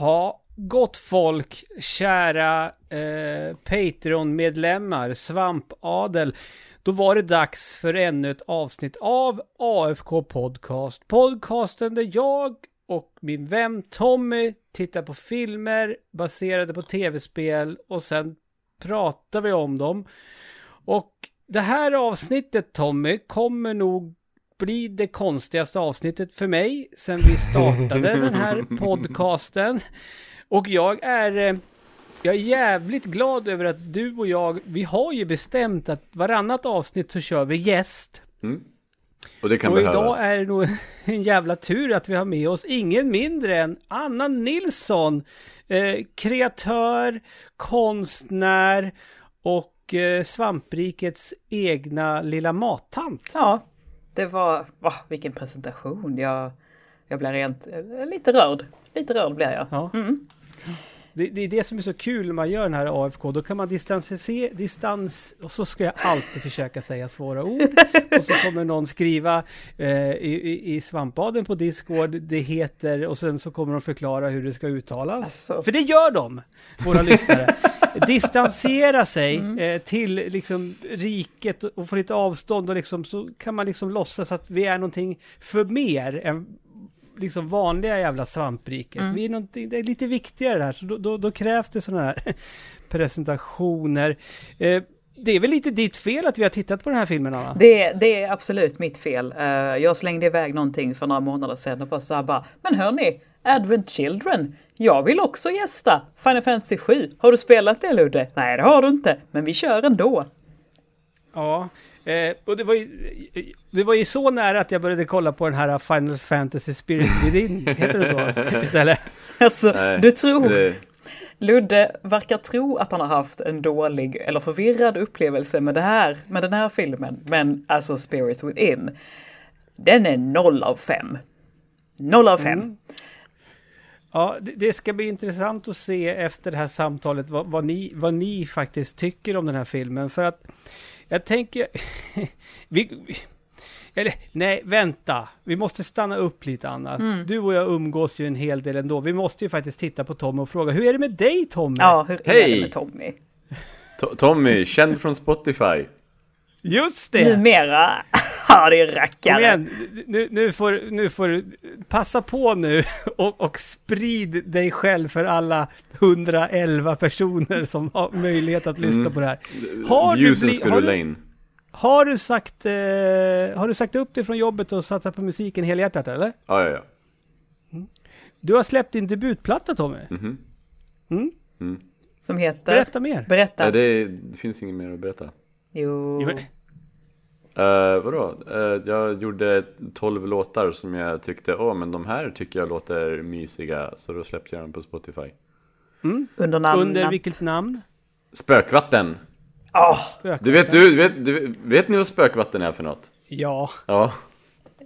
Jaha, gott folk, kära eh, Patreon-medlemmar, svampadel. Då var det dags för ännu ett avsnitt av AFK Podcast. Podcasten där jag och min vän Tommy tittar på filmer baserade på tv-spel och sen pratar vi om dem. Och det här avsnittet Tommy kommer nog bli det konstigaste avsnittet för mig sen vi startade den här podcasten. Och jag är, eh, jag är jävligt glad över att du och jag, vi har ju bestämt att varannat avsnitt så kör vi gäst. Mm. Och det kan och behövas. idag är det nog en jävla tur att vi har med oss ingen mindre än Anna Nilsson, eh, kreatör, konstnär och eh, svamprikets egna lilla mattant. Ja, det var, va, vilken presentation. Jag, jag blev rent, eh, lite rörd. Lite rörd blev jag. Ja. Mm. Det, det är det som är så kul när man gör den här AFK. Då kan man distansera, distans, och så ska jag alltid försöka säga svåra ord. Och så kommer någon skriva eh, i, i, svampaden på Discord, det heter, och sen så kommer de förklara hur det ska uttalas. Alltså. För det gör de, våra lyssnare. Distansera sig eh, till liksom riket och få lite avstånd och liksom så kan man liksom låtsas att vi är någonting för mer än liksom vanliga jävla svampriket. Mm. Vi är någonting, det är lite viktigare här, så då, då, då krävs det sådana här presentationer. Eh, det är väl lite ditt fel att vi har tittat på den här filmen, Anna? Det, det är absolut mitt fel. Eh, jag slängde iväg någonting för några månader sedan och bara så här bara, men hörni, Advent Children, jag vill också gästa Final Fantasy 7. Har du spelat det Ludde? Nej, det har du inte, men vi kör ändå. Ja, eh, och det var, ju, det var ju så nära att jag började kolla på den här Final Fantasy Spirit Within, heter det så istället? Alltså, Nej, du tror, det- Ludde verkar tro att han har haft en dålig eller förvirrad upplevelse med det här, med den här filmen. Men alltså Spirit Within, den är noll av fem. Noll av fem. Mm. Ja, det, det ska bli intressant att se efter det här samtalet vad, vad, ni, vad ni faktiskt tycker om den här filmen. För att jag tänker... vi, vi- eller nej, vänta. Vi måste stanna upp lite Anna. Mm. Du och jag umgås ju en hel del ändå. Vi måste ju faktiskt titta på Tommy och fråga, hur är det med dig Tommy? Ja, hur är det med Tommy? To- Tommy, känd från Spotify. Just det! Numera, ja det är Kom rackare. igen, nu, nu, får, nu får du passa på nu och, och sprid dig själv för alla 111 personer som har möjlighet att lyssna Mm. på det här. Har du, Ljusen bli, ska har, du. Har, du sagt, eh, har du sagt upp dig från jobbet och satsat på musiken helhjärtat eller? Ja, ja, ja. Du har släppt din debutplatta Tommy. Mhm. Mm? Mm. Som heter? Berätta mer. Berätta. Ja, det, det finns inget mer att berätta. Jo. Jo, Uh, vadå? Uh, jag gjorde 12 låtar som jag tyckte, åh men de här tycker jag låter mysiga, så då släppte jag dem på Spotify. Under namnet. Under vilket namn? Spökvatten! Spökvatten. Du vet, du, vet, du, vet ni vad spökvatten är för något? Ja, Ja.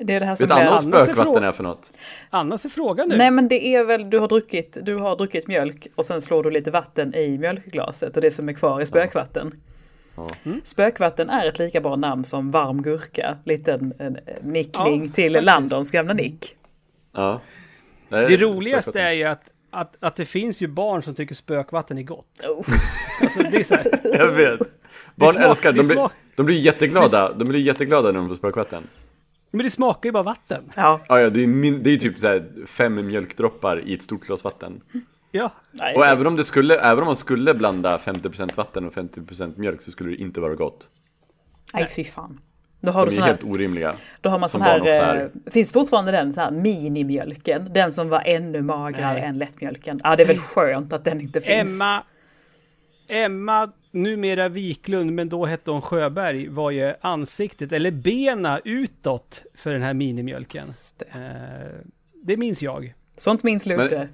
det är det här som Vet Anna vad spökvatten är för något? Annars är frågan nu. Nej men det är väl, du har druckit, du har druckit mjölk och sen slår du lite vatten i mjölkglaset och det som är kvar är spökvatten. Ja. Spökvatten är ett lika bra namn som varm gurka. Liten en, en nickning Ja, till faktiskt. Landons gamla nick. Ja. Det roligaste är ju att, att, att det finns ju barn som tycker spökvatten är gott. Oh. Alltså, det är så här, Jag vet. Barn smak- älskar, det de blir, de blir jätteglada, de blir jätteglada när de får spökvatten. men det smakar ju bara vatten. Ja, Ja, ja, det är, min, det är typ så här fem mjölkdroppar i ett stort glas vatten. Ja, nej. Och även om, det skulle, även om man skulle blanda 50% vatten och 50% mjölk så skulle det inte vara gott. nej fy fan. Då har, De du är här, helt orimliga. då har man sån här, barn ofta är. eh, finns fortfarande den så här minimjölken? Den som var ännu magrare Nej. än lättmjölken. Ja det är väl skönt att den inte finns. Emma, Emma, numera Wiklund, men då hette hon Sjöberg, var ju ansiktet, eller bena utåt för den här minimjölken. Det. Eh, det minns jag. Sånt minns Ludde.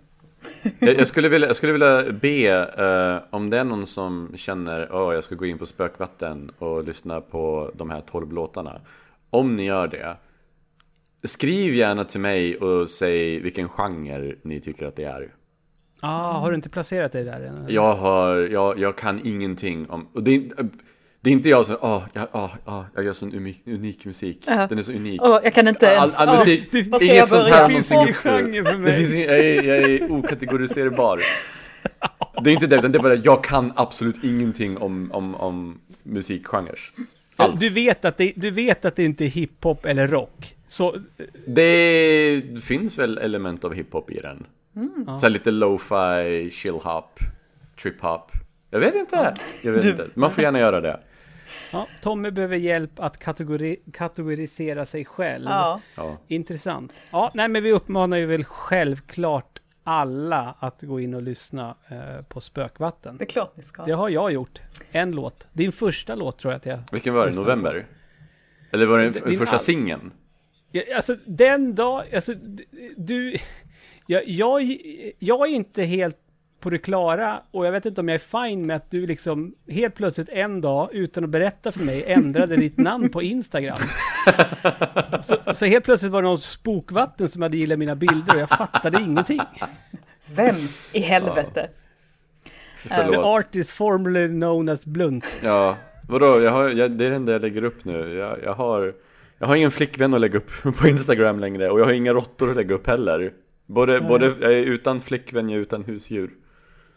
Jag, jag, skulle vilja, jag skulle vilja be eh, om det är någon som känner att jag ska gå in på spökvatten och lyssna på de här 12 låtarna. Om ni gör det, skriv gärna till mig och säg vilken genre ni tycker att det är. Ah, har du inte placerat dig där än? Jag, har, jag, jag kan ingenting om... Och det, Det är inte jag som, åh, jag, åh, åh, jag gör sån unik, unik musik. Ja. Den är så unik. Åh, jag kan inte ens... All, all musik, vad ska jag inget sånt börja? här Det finns ingen genre för mig. Det finns ingen, jag, är, jag är okategoriserbar. Det är inte det, utan det är bara jag kan absolut ingenting om, om, om musikgenrer. Alls. Du vet, att det, du vet att det inte är hiphop eller rock. Så, Det finns väl element av hiphop i den. Mm. Så lite lo-fi, chill-hop, trip-hop. Jag vet inte. Jag vet Du- inte. Man får gärna göra det. Ja, Tommy behöver hjälp att kategori, kategorisera sig själv. Ja, Ja. Intressant. Ja, nej men vi uppmanar ju väl självklart alla att gå in och lyssna eh, på Spökvatten. det är klart ni ska. Det har jag gjort. En låt. Din första låt tror jag att jag... Vilken var det? November? Eller var det Din den första all- singeln? Ja, Alltså den dag, alltså du... Jag, jag, jag är inte helt på det klara och jag vet inte om jag är fine med att du liksom helt plötsligt en dag utan att berätta för mig ändrade ditt namn på Instagram. Så, så helt plötsligt var det någon spokvatten som hade gillat mina bilder och jag fattade ingenting. Vem i helvete? The Förlåt. artist formerly known as Blunt. Ja, vadå? Jag har, jag, det är det enda jag lägger upp nu. Jag, jag, har, jag har ingen flickvän att lägga upp på Instagram längre och jag har inga råttor att lägga upp heller. Både, både jag är utan flickvän, jag är utan husdjur.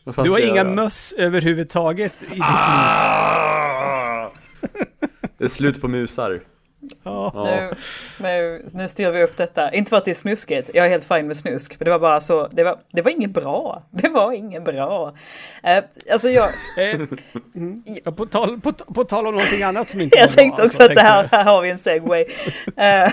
Du har inga göra? möss överhuvudtaget i ditt liv. Ah! Det är slut på musar. Ja. Nu, nu, nu styr vi upp detta. Inte för att det är snuskigt, jag är helt fin med snusk. Men det var bara så, det var, det var inget bra. Det var inget bra. Eh, alltså jag, mm. ja, på, tal, på, på tal om någonting annat som inte var jag bra, tänkte alltså, också att det här, här har vi en segway. Eh,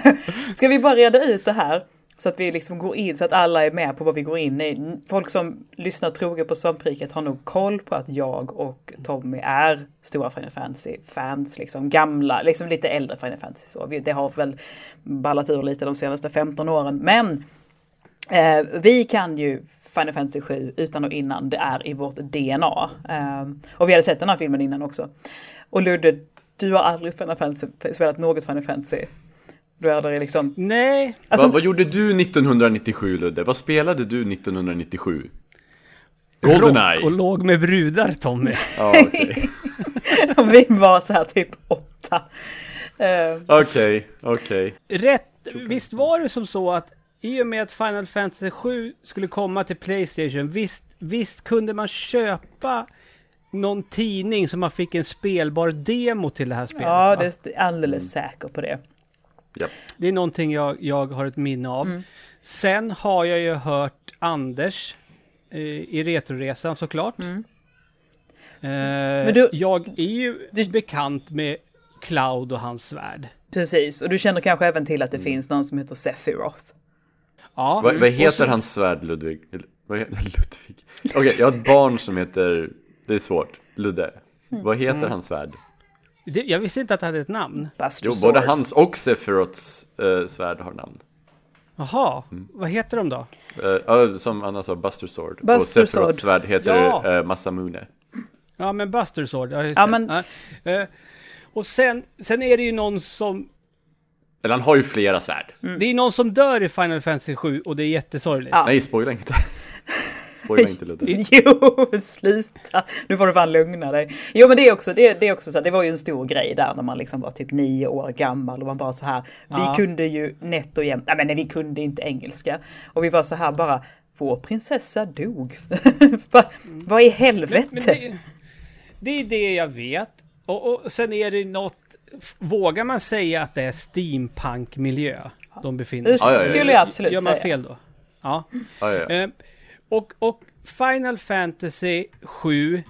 ska vi bara reda ut det här? Så att vi liksom går in, så att alla är med på vad vi går in i. Folk som lyssnar troget på Svampriket har nog koll på att jag och Tommy är stora Final Fantasy-fans. Liksom gamla, liksom lite äldre Final Fantasy. Så. Vi- Det har väl ballat ur lite de senaste 15 åren. Men eh, vi kan ju Final Fantasy 7 utan och innan. Det är i vårt DNA. Eh, och vi hade sett den här filmen innan också. Och Ludde, du har aldrig spelat, Fantasy, spelat något Final Fantasy. Du har aldrig liksom... Nej, Alltså, vad, vad gjorde du 1997 Ludde? Vad spelade du 1997? Goldeneye? rock och låg med brudar Tommy. Ja, okej. vi var så här typ åtta. Eh, Okej, okej. Rätt, visst var det som så att i och med att Final Fantasy 7 skulle komma till Playstation, visst, visst kunde man köpa någon tidning som man fick en spelbar demo till det här spelet? ja, va? det är alldeles säker på det. Det är någonting jag, jag har ett minne av. Mm. Sen har jag ju hört Anders eh, i Retroresan såklart. Mm. Eh, du- jag är ju bekant med Cloud och hans svärd. Precis, och du känner kanske även till att det finns någon som heter Sephiroth. Ja, Vad, vad heter så- hans svärd Ludvig? Vad heter Ludvig? Okej, jag har ett barn som heter, det är svårt, Ludde. Vad heter Mm. hans svärd? Det, jag visste inte att det hade ett namn. Buster Jo, Sword. både hans och Sephiroths eh, svärd har namn. Jaha, Mm. vad heter de då? Ja, som Anna sa, Buster Sword. och Buster Sephiroths Sword. svärd heter Ja. eh, Masamune. Ja, men Buster Sword. Ja, Ja, men-. Eh, och sen, sen är det ju någon som... Eller han har ju flera svärd. Mm. Det är någon som dör i Final Fantasy 7 och det är jättesorgligt. Ja. Nej, spoila inte. Spoila inte Ludde. Jo, sluta! Nu får du fan lugna dig. Jo men det är också, det, det är också så här, det var ju en stor grej där när man liksom var typ nio år gammal och man bara så här, Ja. vi kunde ju nätt och jämnt, nej men nej, vi kunde inte engelska. Och vi var så här bara, vår prinsessa dog. Va, vad i helvete? Men det, det är det jag vet. Och, och sen är det något... Vågar man säga att det är steampunk-miljö de befinner det sig i? Ja. skulle jag absolut Gör man säga. fel då? Ja. Ja, ja. Och, och Final Fantasy 7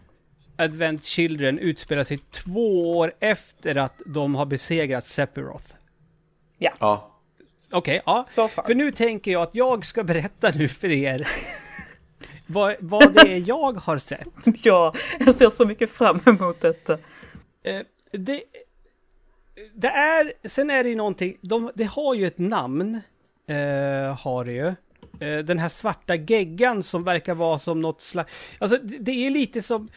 Advent Children utspelar sig två år efter att de har besegrat Sephiroth. ja. Okej, ja. So. För nu tänker jag att jag ska berätta nu för er vad, vad det är jag har sett. Ja, jag ser så mycket fram emot detta. Eh, det, det är, sen är det ju någonting, de, det har ju ett namn, eh, har det ju. Eh, den här svarta geggan som verkar vara som något slags, alltså det, är lite som,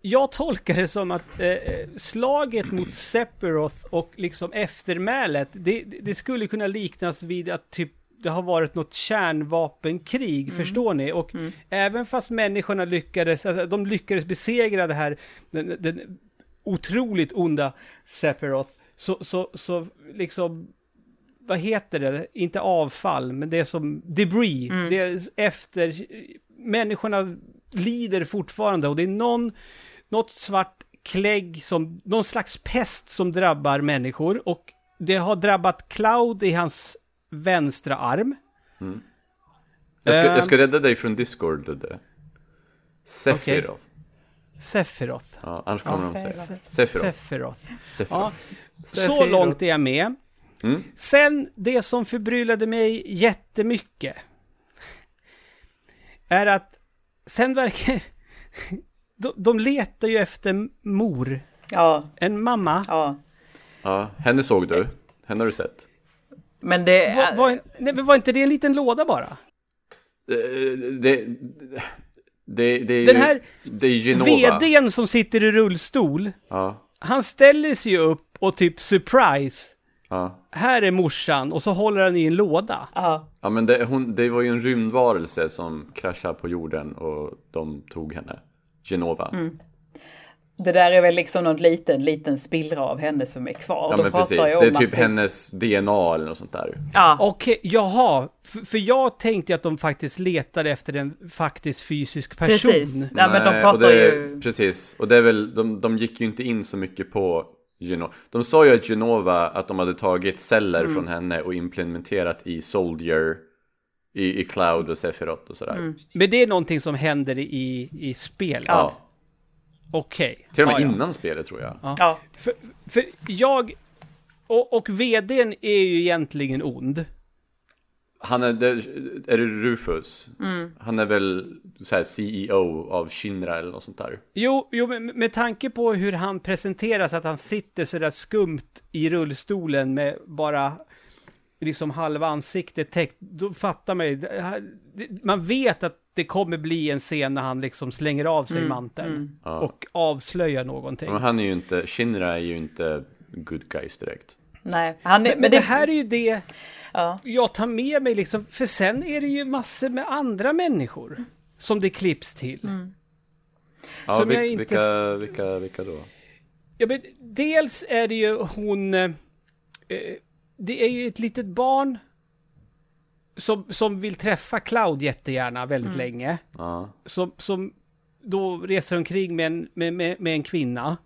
jag tolkar det som att eh, slaget mot Sephiroth och liksom eftermälet, det, det skulle kunna liknas vid att typ det har varit något kärnvapenkrig, förstår ni? Och även fast människorna lyckades, alltså, de lyckades besegra det här, den, den otroligt onda Sephiroth, så, så, så liksom, vad heter det, inte avfall, men det är som debris, det är efter, människorna lider fortfarande och det är någon, något svart klägg som, någon slags pest som drabbar människor och det har drabbat Cloud i hans vänstra arm. Jag ska, jag ska rädda dig från Discord, Ludde. Sephiroth. Sephiroth. Ja, annars kommer de säga. Sephiroth. Sephiroth. Sephiroth. Ja, så långt är jag med. Mm. Sen, det som förbryllade mig jättemycket är att sen verkar... De, de letar ju efter mor, Ja, en mamma. ja. Ja, henne såg du. Henne har du sett. Men det... Var, var, nej, var inte det en liten låda bara? Eh, Det, det, det är Den ju, här det är Genova. VDn som sitter i rullstol, Ja, han ställer sig ju upp och typ surprise, ja. Här är morsan, och så håller han i en låda. Ja, Ja men det, hon, det var ju en rymdvarelse som kraschade på jorden och de tog henne. Genova. Mm. det där är väl liksom någon liten, liten spillra av henne som är kvar. Ja De men pratar precis, det är typ att- hennes DNA eller något sånt där. Ja, Okej, jaha. För, för jag tänkte att de faktiskt letade efter en faktiskt fysisk person. precis. Ja, men de Nej, pratar och det, ju... Precis, och det är väl, de, de gick ju inte in så mycket på Genova. De sa ju att Genova, att de hade tagit celler Mm. från henne och implementerat i Soldier, i, i Cloud och Sephiroth och sådär. Mm. Men det är någonting som händer i, i spelet? Ja, Okej. till och med Ja, ja. innan spelet tror jag. Ja, För, för jag... Och, och vdn är ju egentligen ond. Han är, det, är det Rufus? Mm. Han är väl så här CEO av Shinra eller något sånt där. Jo, jo men med tanke på hur han presenteras, att han sitter sådär skumt i rullstolen med bara liksom halva ansiktet täckt, då fattar man ju. det det- Man vet att det kommer bli en scen när han liksom slänger av sig manteln Ja. och avslöjar någonting. Men han är ju inte, Shinra är ju inte good guys direkt. nej. Han är, Men, men det här är ju det Ja, jag tar med mig liksom, för sen är det ju massor med andra människor som det klipps till. Ja, Som vil, jag inte- vilka, vilka, vilka då? Ja, men dels är det ju hon... Eh, det är ju ett litet barn som, som vill träffa Cloud jättegärna väldigt länge. Ja, Som, som då reser omkring med en, med, med, med en kvinna.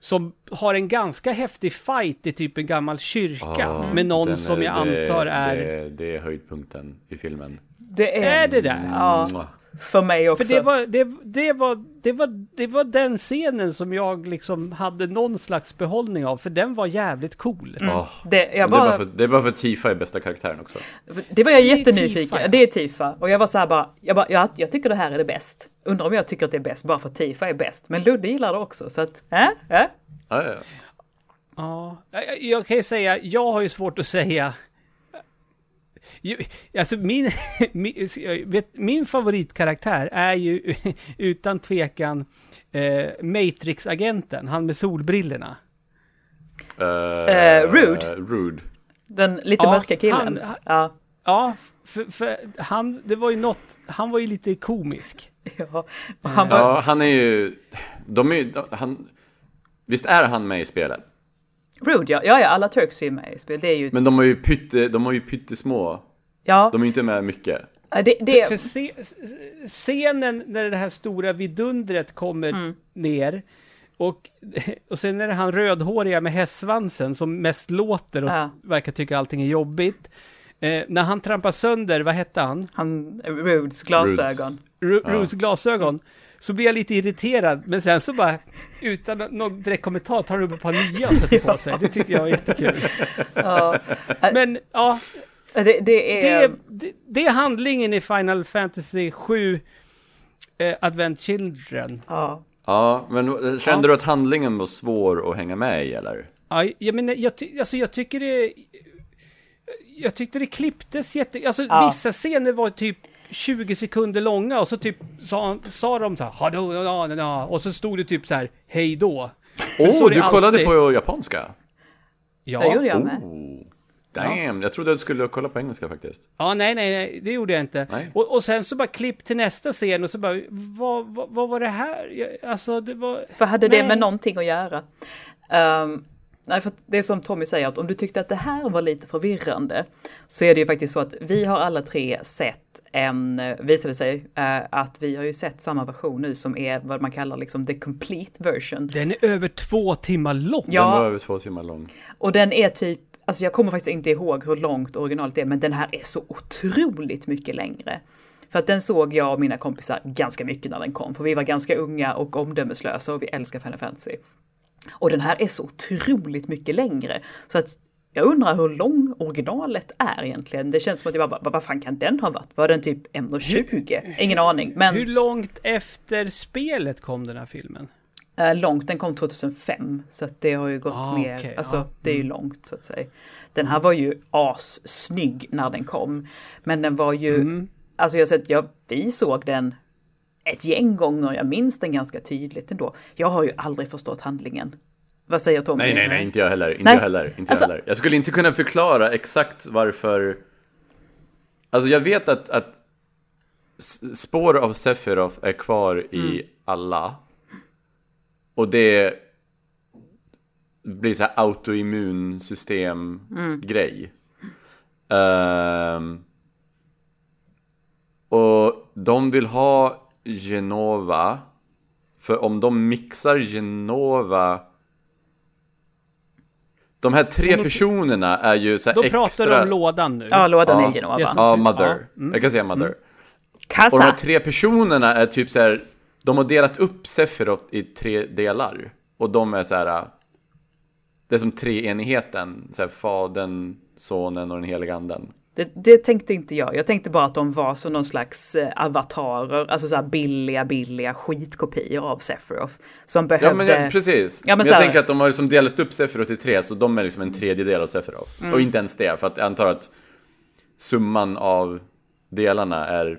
Som har en ganska häftig fight i typ en gammal kyrka. Ja, med någon den som jag det, antar är... Det, det är höjdpunkten i filmen. det är... Är det där? Ja. För mig också. För det var, det, det, var, det, var, det var den scenen som jag liksom hade någon slags behållning av, för den var jävligt cool. Åh, Det, jag det, är bara, bara för, det är bara för Tifa är bästa karaktären också. det var jag Det är jättenyfiken. Tifa. Det är Tifa. Och jag var så här bara, jag, bara jag, jag tycker det här är det bäst. Undrar om jag tycker att det är bäst bara för att Tifa är bäst. Men Ludde gillar det också, så att, äh, äh. Ja, ja, ja. Ja, jag, jag kan ju säga, jag har ju svårt att säga... Alltså min, min, vet, min favoritkaraktär är ju utan tvekan eh, Matrix-agenten, han med solbrillorna. Eh, Rude. Rude. Den lite Ja, mörka killen. han- ja. Ja, för, för han, det var ju något, han var ju lite komisk. ja. Han var, Ja, han är ju... De är ju... Han, visst är han med i spelet? Rude, ja. ja, ja, alla Turks är ju med i spel. Det är ju ett, Men de har ju, pytte, de har ju pyttesmå. ja, De är ju inte med mycket. det, det, För se, scenen när det här stora vidundret kommer Mm. ner och, och sen är det han rödhåriga med hästsvansen som mest låter och Ja. verkar tycka allting är jobbigt. Eh, när han trampar sönder, vad hette han? han, Rudes glasögon. Rudes. Ru- Ja. Rudes glasögon. Så blir jag lite irriterad, men sen så bara, utan någon direkt kommentar, tar han upp ett par nya och sätter på sig. Det tyckte jag var jättekul. Ja, Men ja, det, det är... det, det är handlingen i Final Fantasy 7 eh, Advent Children. Ja. Ja, men kände du att handlingen var svår att hänga med i eller? Ja, jag, menar, jag, ty, alltså, jag tycker det... Jag tyckte det klipptes jätte... Alltså Ja. vissa scener var typ 20 sekunder långa och så typ sa, sa de så här "Hallå, ja, ja, ja", och så stod det typ så här hej då. Åh, det du kollade alltid. på japanska? Det gjorde Ja, jag med. Oh, Damn, jag trodde du skulle kolla på engelska faktiskt. Ja, nej, nej, nej, det gjorde jag inte. Och, och sen så bara klipp till nästa scen och så bara, vad, vad, vad var det här? Jag, alltså, det var... Vad hade det Nej. med någonting att göra? Ehm, nej, för det är som Tommy säger, att om du tyckte att det här var lite förvirrande så är det ju faktiskt så att vi har alla tre sett en, eh, visade sig, eh, att vi har ju sett samma version nu som är vad man kallar liksom the complete version. Den är över två timmar lång. Ja. Den var över två timmar lång. Och den är typ, alltså jag kommer faktiskt inte ihåg hur långt originalet är, men den här är så otroligt mycket längre. För att den såg jag och mina kompisar ganska mycket när den kom, för vi var ganska unga och omdömeslösa och vi älskar Final Fantasy. Och den här är så otroligt mycket längre. Så att jag undrar hur lång originalet är egentligen. Det känns som att jag bara, vad fan kan den ha varit? Var den typ 1,20? Ingen aning. Men Hur långt efter spelet kom den här filmen? Eh, långt, den kom 2005. Så att det har ju gått Ah, mer, okej, alltså ja. Mm. det är ju långt så att säga. Den här var ju assnygg när den kom. Men den var ju, Mm. alltså jag har sett, jag, vi såg den ett gäng gånger, jag minns den ganska tydligt ändå. Jag har ju aldrig förstått handlingen. Vad säger Tommy? Nej, nej, nej, inte jag heller. Inte Nej. jag heller. Inte Alltså- jag heller. Jag skulle inte kunna förklara exakt varför. Alltså jag vet att, att spår av Sephiroth är kvar i Mm. alla. Och det blir så här autoimmunsystem grej. Ehm, och de vill ha Genova. För om de mixar Genova de här tre personerna är ju så här Då extra... pratar du om lådan nu. Ja, lådan Ja. är Genova. Ja, mother. Ja, mm. Jag kan säga mother. Och de här tre personerna är typ så här. De har delat upp Sephiroth i tre delar. Och de är så här. Det är som treenigheten. Så här, fadern, sonen och den heliga anden. Det, det tänkte inte jag. Jag tänkte bara att de var som någon slags eh, avatarer, alltså så här billiga, billiga skitkopior av Sephiroth. Som Ja behövde... men ja, precis. Ja, men men jag här- tänker att de har liksom delat upp Sephiroth i tre. Så de är liksom en tredjedel av Sephiroth. Mm. Och inte ens det. För att jag antar att summan av delarna är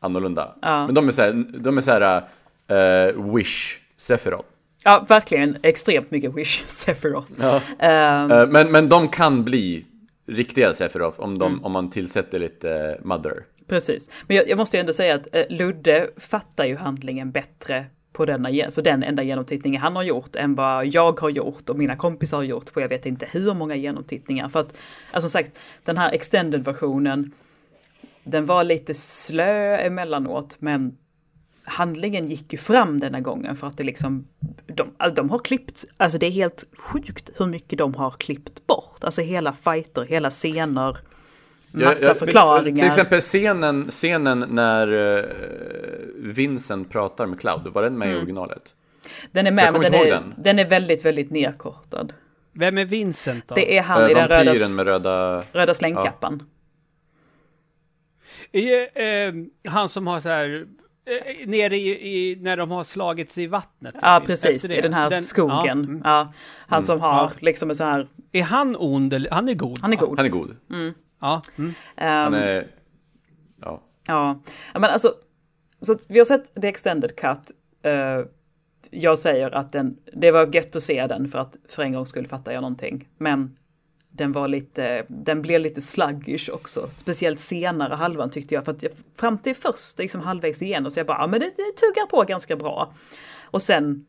annorlunda. Ja. Men de är så här, de är så här eh, Wish Sephiroth. Ja, verkligen extremt mycket Wish Sephiroth. Ja. Eh, men, men de kan bli riktiga Sephiroth om, de, Mm. om man tillsätter lite eh, Mother. Precis. Men jag, jag måste ju ändå säga att eh, Ludde fattar ju handlingen bättre på denna, för den enda genomtittningen han har gjort än vad jag har gjort och mina kompisar har gjort på jag vet inte hur många genomtittningar. För att, alltså som sagt, den här extended-versionen, den var lite slö emellanåt, men handlingen gick ju fram denna gången för att det liksom, de, alltså de har klippt, alltså det är helt sjukt hur mycket de har klippt bort. Alltså hela fighter, hela scener, massa Jag- jag- förklaringar. Till exempel scenen, scenen när uh, Vincent pratar med Cloud, var den med i originalet? Den är med, men den är, den. den är väldigt, väldigt nedkortad. Vem är Vincent då? Det är han Eh, i den röda, med röda... röda slängkappan. Är, eh, han som har så här... Eh, nere i, i, när de har slagits i vattnet. Ja, precis. I den här Den- skogen. Ja, Ja, mm. han som har Ja. liksom en så här, Är han ond eller? Han är god. han är god. Han är god. Ja. Mm. Han Ehm, är... Ja. Ja, men alltså, så vi har sett The Extended Cut. Eh, jag säger att den, det var gött att se den för att för en gång skulle fatta jag någonting. Men den var lite, den blev lite sluggish också. Speciellt senare halvan tyckte jag. För att jag, fram till först, liksom halvvägs igenom, så jag bara, ja men det, det tuggar på ganska bra. Och sen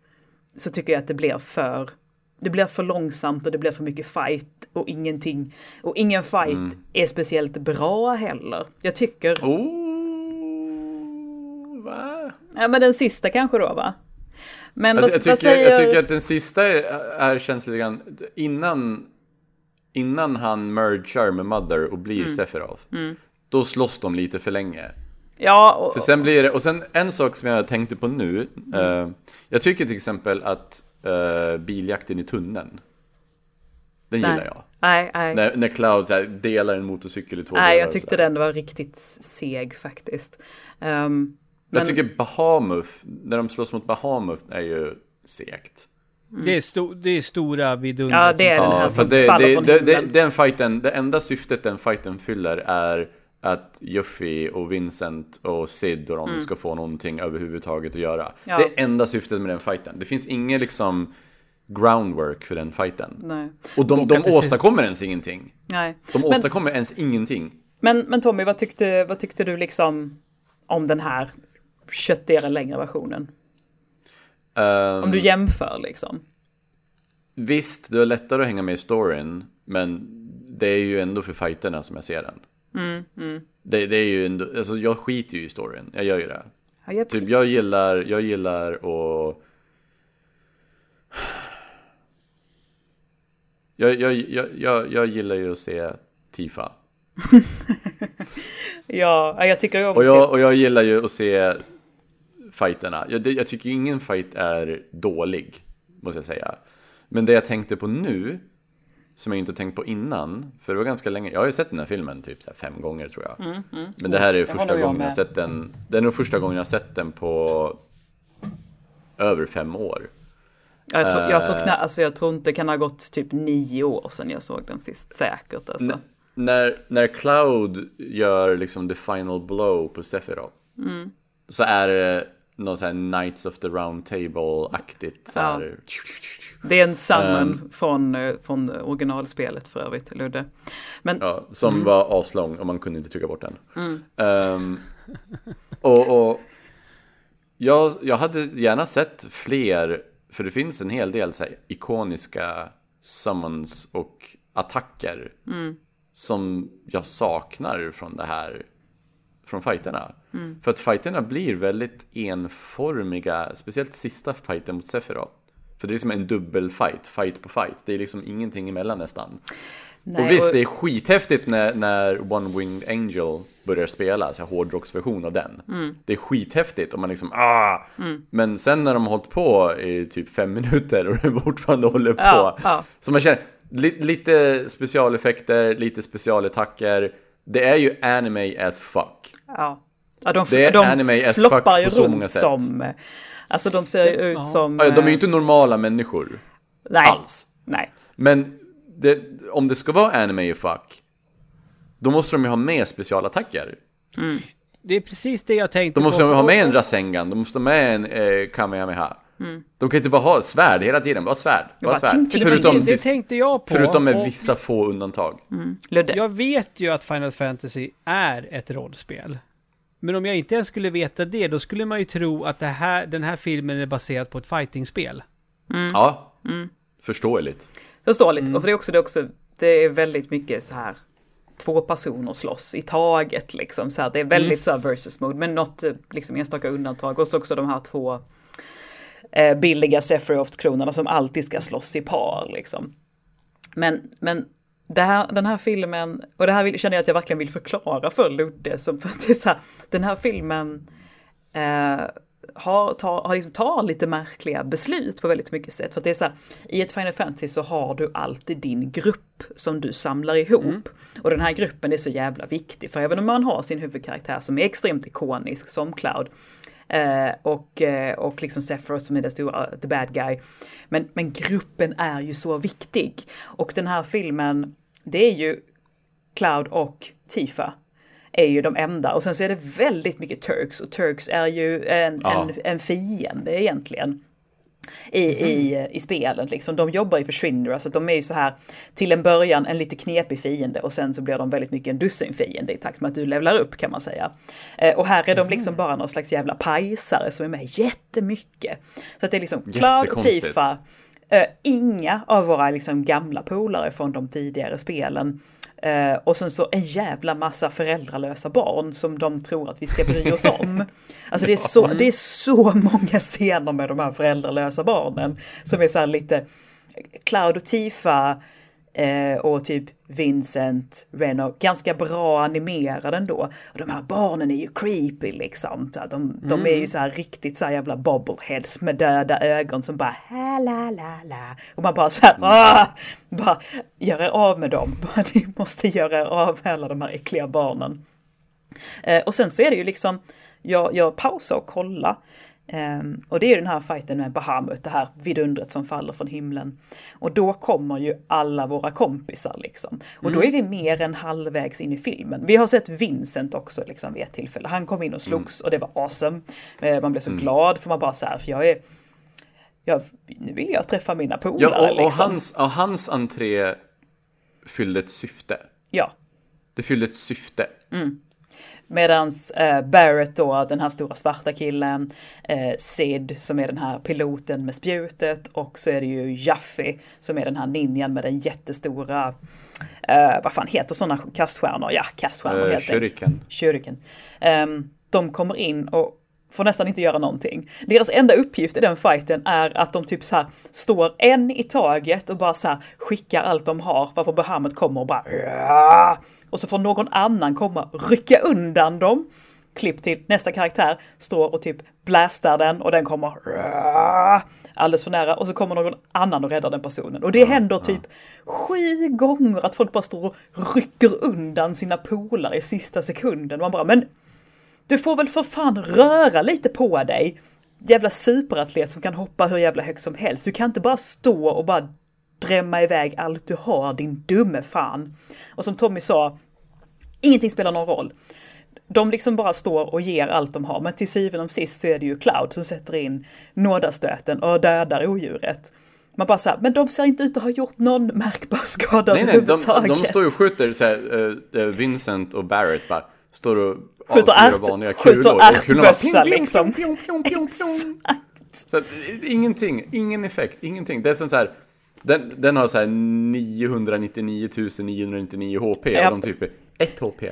så tycker jag att det blir för, det blir för långsamt och det blir för mycket fight och ingenting. Och ingen fight är speciellt bra heller. Jag tycker, Oh, va? Ja men den sista kanske då va? Men Alltså, vad, jag, vad tycker, säger... jag tycker att den sista är, är känns lite grann... Innan, innan han mergar med Mother och blir Mm. Sephiroth. Då slåss de lite för länge. Ja, och, För sen blir det, och sen en sak som jag tänkte på nu. eh, jag tycker till exempel att uh, biljakten i tunneln. Den nej. gillar jag. Nej, nej. När, när Cloud så här, delar en motorcykel i två nej, jag tyckte den var riktigt seg faktiskt. Jag men- tycker Bahamut, när de slåss mot Bahamut är ju segt. Det, är sto, det är stora vidundret. Ja, det är som- den här Ja, som det, faller det, från det, det, himlen. den fighten, det enda syftet den fighten fyller är att Juffy och Vincent och Sid och de ska få någonting överhuvudtaget att göra. Mm. Ja. Det är enda syftet med den fighten. Det finns inget liksom groundwork för den fighten. Nej. Och de, de åstadkommer ens ingenting. Nej. De Men- åstadkommer ens ingenting. Men, men Tommy, vad tyckte, vad tyckte du liksom om den här köttigare längre versionen? Ehm, Om du jämför liksom. Visst, det är lättare att hänga med i storyn, men det är ju ändå för fighterna som jag ser den. Mm, Det, det är ju ändå, alltså jag skiter ju i storyn, jag gör ju det. Ja, jag, Typ jag gillar, jag gillar att... Jag, jag, jag, jag, jag gillar ju att se Tifa. ja, ja, jag tycker ju om Och jag, och jag gillar ju att se fighterna. Jag, jag tycker ingen fight är dålig, måste jag säga. Men det jag tänkte på nu, som jag inte tänkt på innan, för det var ganska länge, jag har ju sett den här filmen typ här fem gånger tror jag. Men det här är Det första jag gången jag sett den, det är nog första gången jag sett den på över fem år. jag, tror, jag, tror eh, knä, alltså, jag tror inte det kan ha gått typ nio år sedan jag såg den sist. Säkert alltså. N- när, när Cloud gör liksom the final blow på Sephiroth Mm. så är det något så här Knights of the Round Table-aktigt. Ja. Det är en summon Ehm. från, eh, från originalspelet för övrigt, Ludde. Men Ja, som Mm. var aslång och man kunde inte trycka bort den. Ehm, och och jag, jag hade gärna sett fler, för det finns en hel del så här, ikoniska summons och attacker Mm. som jag saknar från det här, från fighterna. Mm. För att fighterna blir väldigt enformiga, speciellt sista fighten mot Sephiroth. För det är liksom en dubbelfight, fight på fight. Det är liksom ingenting emellan nästan. nej, och visst, och- det är skithäftigt när, när One Winged Angel börjar spela, så här hårdrocksversion av den. Mm. Det är skithäftigt och man liksom ah! Men sen när de har hållit på i typ fem minuter och den fortfarande håller på. Ja, ja. Så man känner, li, lite specialeffekter, lite specialattacker. Det är ju anime as fuck. Ja. Ja, de, Det är de anime as fuck på så många sätt. som... eh, Alltså de ser ju ut Ja. som... Ja, De är ju eh, inte normala människor nej, alls. Nej. Men det, om det ska vara anime fuck, då måste de ju ha med specialattacker. Det är precis det jag tänkte Då måste på. de ha med en Rasengan, de måste ha med en eh, Kamehameha. De kan inte bara ha svärd hela tiden, bara svärd. Bara bara svärd. ting, ting, Förutom, det, det tänkte jag på. förutom med och vissa få undantag. Ludde. Jag vet ju att Final Fantasy är ett rollspel. Men om jag inte ens skulle veta det, då skulle man ju tro att det här, den här filmen är baserad på ett fightingspel. Ja, förståeligt. Förståeligt. Mm. Och för det är också, det är också, det är väldigt mycket så här två personer slåss i taget liksom. Så här, det är väldigt Mm. så här versus mode, men något eh, liksom enstaka undantag. Och så också de här två eh, billiga Sephiroth-kronorna som alltid ska slåss i par liksom. Men, men här, den här filmen, och det här vill, känner jag att jag verkligen vill förklara för Ludde, som för att det är så här, den här filmen eh, har, tar, har liksom, tar lite märkliga beslut på väldigt mycket sätt. För det är så här, i ett Final Fantasy så har du alltid din grupp som du samlar ihop. Och den här gruppen är så jävla viktig, för även om man har sin huvudkaraktär som är extremt ikonisk som Cloud, Eh, och, eh, och liksom Sephiroth som är den stora, the bad guy. Men, men gruppen är ju så viktig. Och den här filmen, det är ju Cloud och Tifa är ju de enda. Och sen så är det väldigt mycket Turks och Turks är ju en, Ja. en, en fiende egentligen. I, i, i spelen liksom. De jobbar ju för Shinra så att de är ju så här till en början en lite knepig fiende och sen så blir de väldigt mycket en dussin fiende i takt med att du levlar upp kan man säga. Eh, och här är de liksom bara någon slags jävla pajsare som är med jättemycket. Så att det är liksom Cloud och. Tifa, eh, inga av våra liksom gamla polare från de tidigare spelen. Eh, och sen så en jävla massa föräldralösa barn som de tror att vi ska bry oss om. Alltså det är så, det är så många scener med de här föräldralösa barnen som är så här lite Cloud och Tifa eh, och typ Vincent, Reno, ganska bra animerade ändå. Och de här barnen är ju creepy liksom. Så här, de, de är ju så här riktigt så här jävla bobbleheads med döda ögon som bara la la la. Och man bara så här, ah, bara gör er av med dem. Ni måste göra er av med alla de här äckliga barnen. Eh, och sen så är det ju liksom, jag, jag pausar och kollar. Ehm, och det är ju den här fighten med Bahamut, det här vidundret som faller från himlen. Och då kommer ju alla våra kompisar liksom. Och då är vi mer än halvvägs in i filmen. Vi har sett Vincent också liksom vid ett tillfälle. Han kom in och slogs och det var awesome. Eh, man blev så glad för man bara så här, för jag är jag, nu vill jag träffa mina polare Ja, och, och liksom. hans, och hans entré fyllde ett syfte. Ja. Det fyllde ett syfte. Medans eh, Barrett då, den här stora svarta killen, eh, Sid som är den här piloten med spjutet och så är det ju Jaffe som är den här ninjan med den jättestora, eh, vad fan heter sådana kaststjärnor? Ja, kaststjärnor Uh, helt shuriken. Shuriken. Ehm, de kommer in och får nästan inte göra någonting. Deras enda uppgift i den fighten är att de typ så här står en i taget och bara så här skickar allt de har varpå Bahamut kommer och bara! Och så får någon annan komma och rycka undan dem. Klipp till nästa karaktär står och typ blastar den och den kommer "Ja!" alldeles för nära och så kommer någon annan och räddar den personen. Och det händer typ sju gånger att folk bara står och rycker undan sina polare i sista sekunden. Man bara men du får väl för fan röra lite på dig. Jävla superatlet som kan hoppa hur jävla högt som helst. Du kan inte bara stå och bara drämma iväg allt du har, din dumme fan. Och som Tommy sa, ingenting spelar någon roll. De liksom bara står och ger allt de har, men till syvende och sist så är det ju Cloud som sätter in nådastöten och dödar odjuret. Man bara såhär, men de ser inte ut att ha gjort någon märkbar skada Nej, nej, de, överhuvudtaget. de står och skjuter så här, eh, eh, Vincent och Barrett bara står och Skjuter avfyrar vanliga skjuter kulor. bara ärtbössa, liksom. ping. Så att, eh, ingenting, ingen effekt, ingenting. Det är som så här, den, den har så här 999 999 HP Ja. och de typ är 1 HP,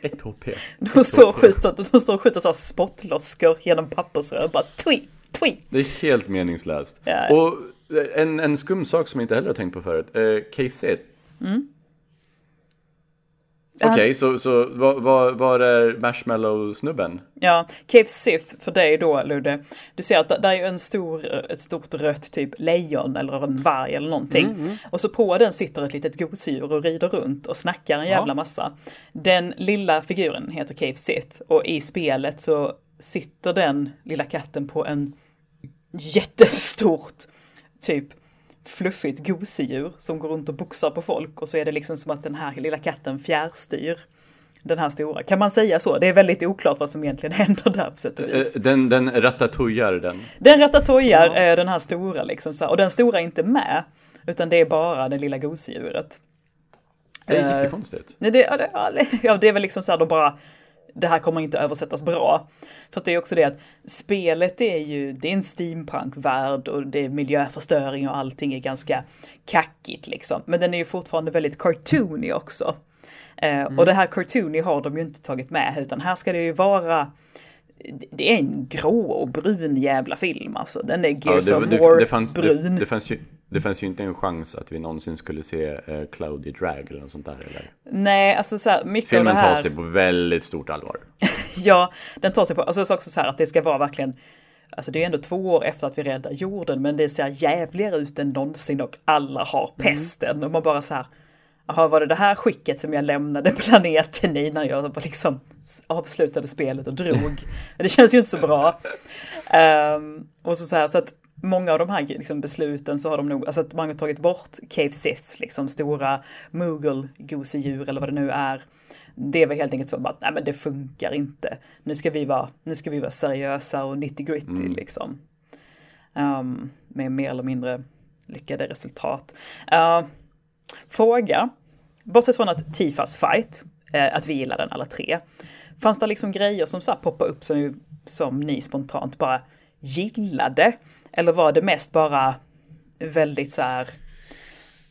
1 HP. De står och skjuter, de står och skjuter så här spottloskor genom pappersrör, bara twi, twi. Det är helt meningslöst. Ja. Och en, en skum sak som jag inte heller har tänkt på förut, eh, Sith. Mm. Okej, så, så var, var, är Marshmallow-snubben? Ja, Cave Sith för dig då Ludde. Du ser att där är en stor, ett stort rött typ lejon eller en varg eller någonting. Och så på den sitter ett litet gosedjur och rider runt och snackar en jävla massa. Den lilla figuren heter Cave Sith och i spelet så sitter den lilla katten på en jättestort typ fluffigt gosedjur som går runt och boxar på folk och så är det liksom som att den här lilla katten fjärrstyr den här stora. Kan man säga så? Det är väldigt oklart vad som egentligen händer där på sätt och vis. Eh, Den, den ratatouillar den. Den ratatojar är den här stora liksom så här, och den stora är inte med utan det är bara det lilla gosedjuret. Det är Eh, jättekonstigt. Ja, det, ja, det- ja, det är väl liksom så här, de bara, det här kommer inte översättas bra. För det är också det att spelet är ju, det är en steampunk-värld och det är miljöförstöring och allting är ganska kackigt liksom. Men den är ju fortfarande väldigt cartoony också. Eh, Och det här cartoony har de ju inte tagit med utan här ska det ju vara det är en grå och brun jävla film alltså. Den är Ja, Gears det, of det, War det, fanns, brun. det, det, fanns ju, det fanns ju inte en chans att vi någonsin skulle se eh, Cloudy Drag eller något sånt där. Eller? Nej, alltså så här, mycket Filmen av det här. tar sig på väldigt stort allvar. Ja, den tar sig på, alltså också så här att det ska vara verkligen, alltså det är ändå två år efter att vi räddar jorden, men det ser jävligare ut än någonsin och alla har pesten. Och man bara så här, jaha, var det det här skicket som jag lämnade planeten i när jag liksom avslutade spelet och drog? det känns ju inte så bra. Ehm, och så, så här, så att många av de här liksom, besluten så har de nog, alltså att man har tagit bort Cave Sith, liksom stora Moogle-gosedjur eller vad det nu är. Det väl helt enkelt så att nej men det funkar inte. Nu ska vi vara, nu ska vi vara seriösa och nitty gritty liksom. Ehm, med mer eller mindre lyckade resultat. Uh, fråga, bortsett från att Tifas fight, eh, att vi gillar den alla tre. Fanns det liksom grejer som så här poppade upp som, som ni spontant bara gillade? Eller var det mest bara väldigt så här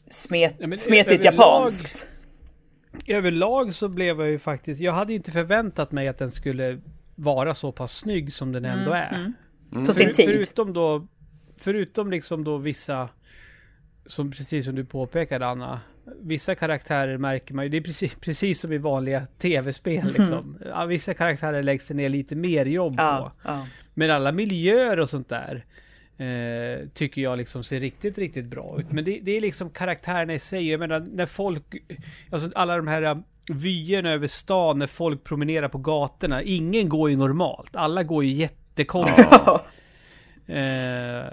smet, Ja, smetigt överlag- japanskt? Överlag så blev jag ju faktiskt, jag hade inte förväntat mig att den skulle vara så pass snygg som den ändå är. För sin För, tid? förutom då, förutom liksom då vissa, som precis som du påpekade Anna, vissa karaktärer märker man ju, det är precis, precis som i vanliga tv-spel liksom. Ja, vissa karaktärer läggs det ner lite mer jobb på. Ja, ja. Men alla miljöer och sånt där eh, tycker jag liksom ser riktigt, riktigt bra ut. Men det, det är liksom karaktärerna i sig. Jag menar när folk, alltså alla de här eh, vyerna över stan när folk promenerar på gatorna. Ingen går ju normalt. Alla går ju jättekonstigt. Eh,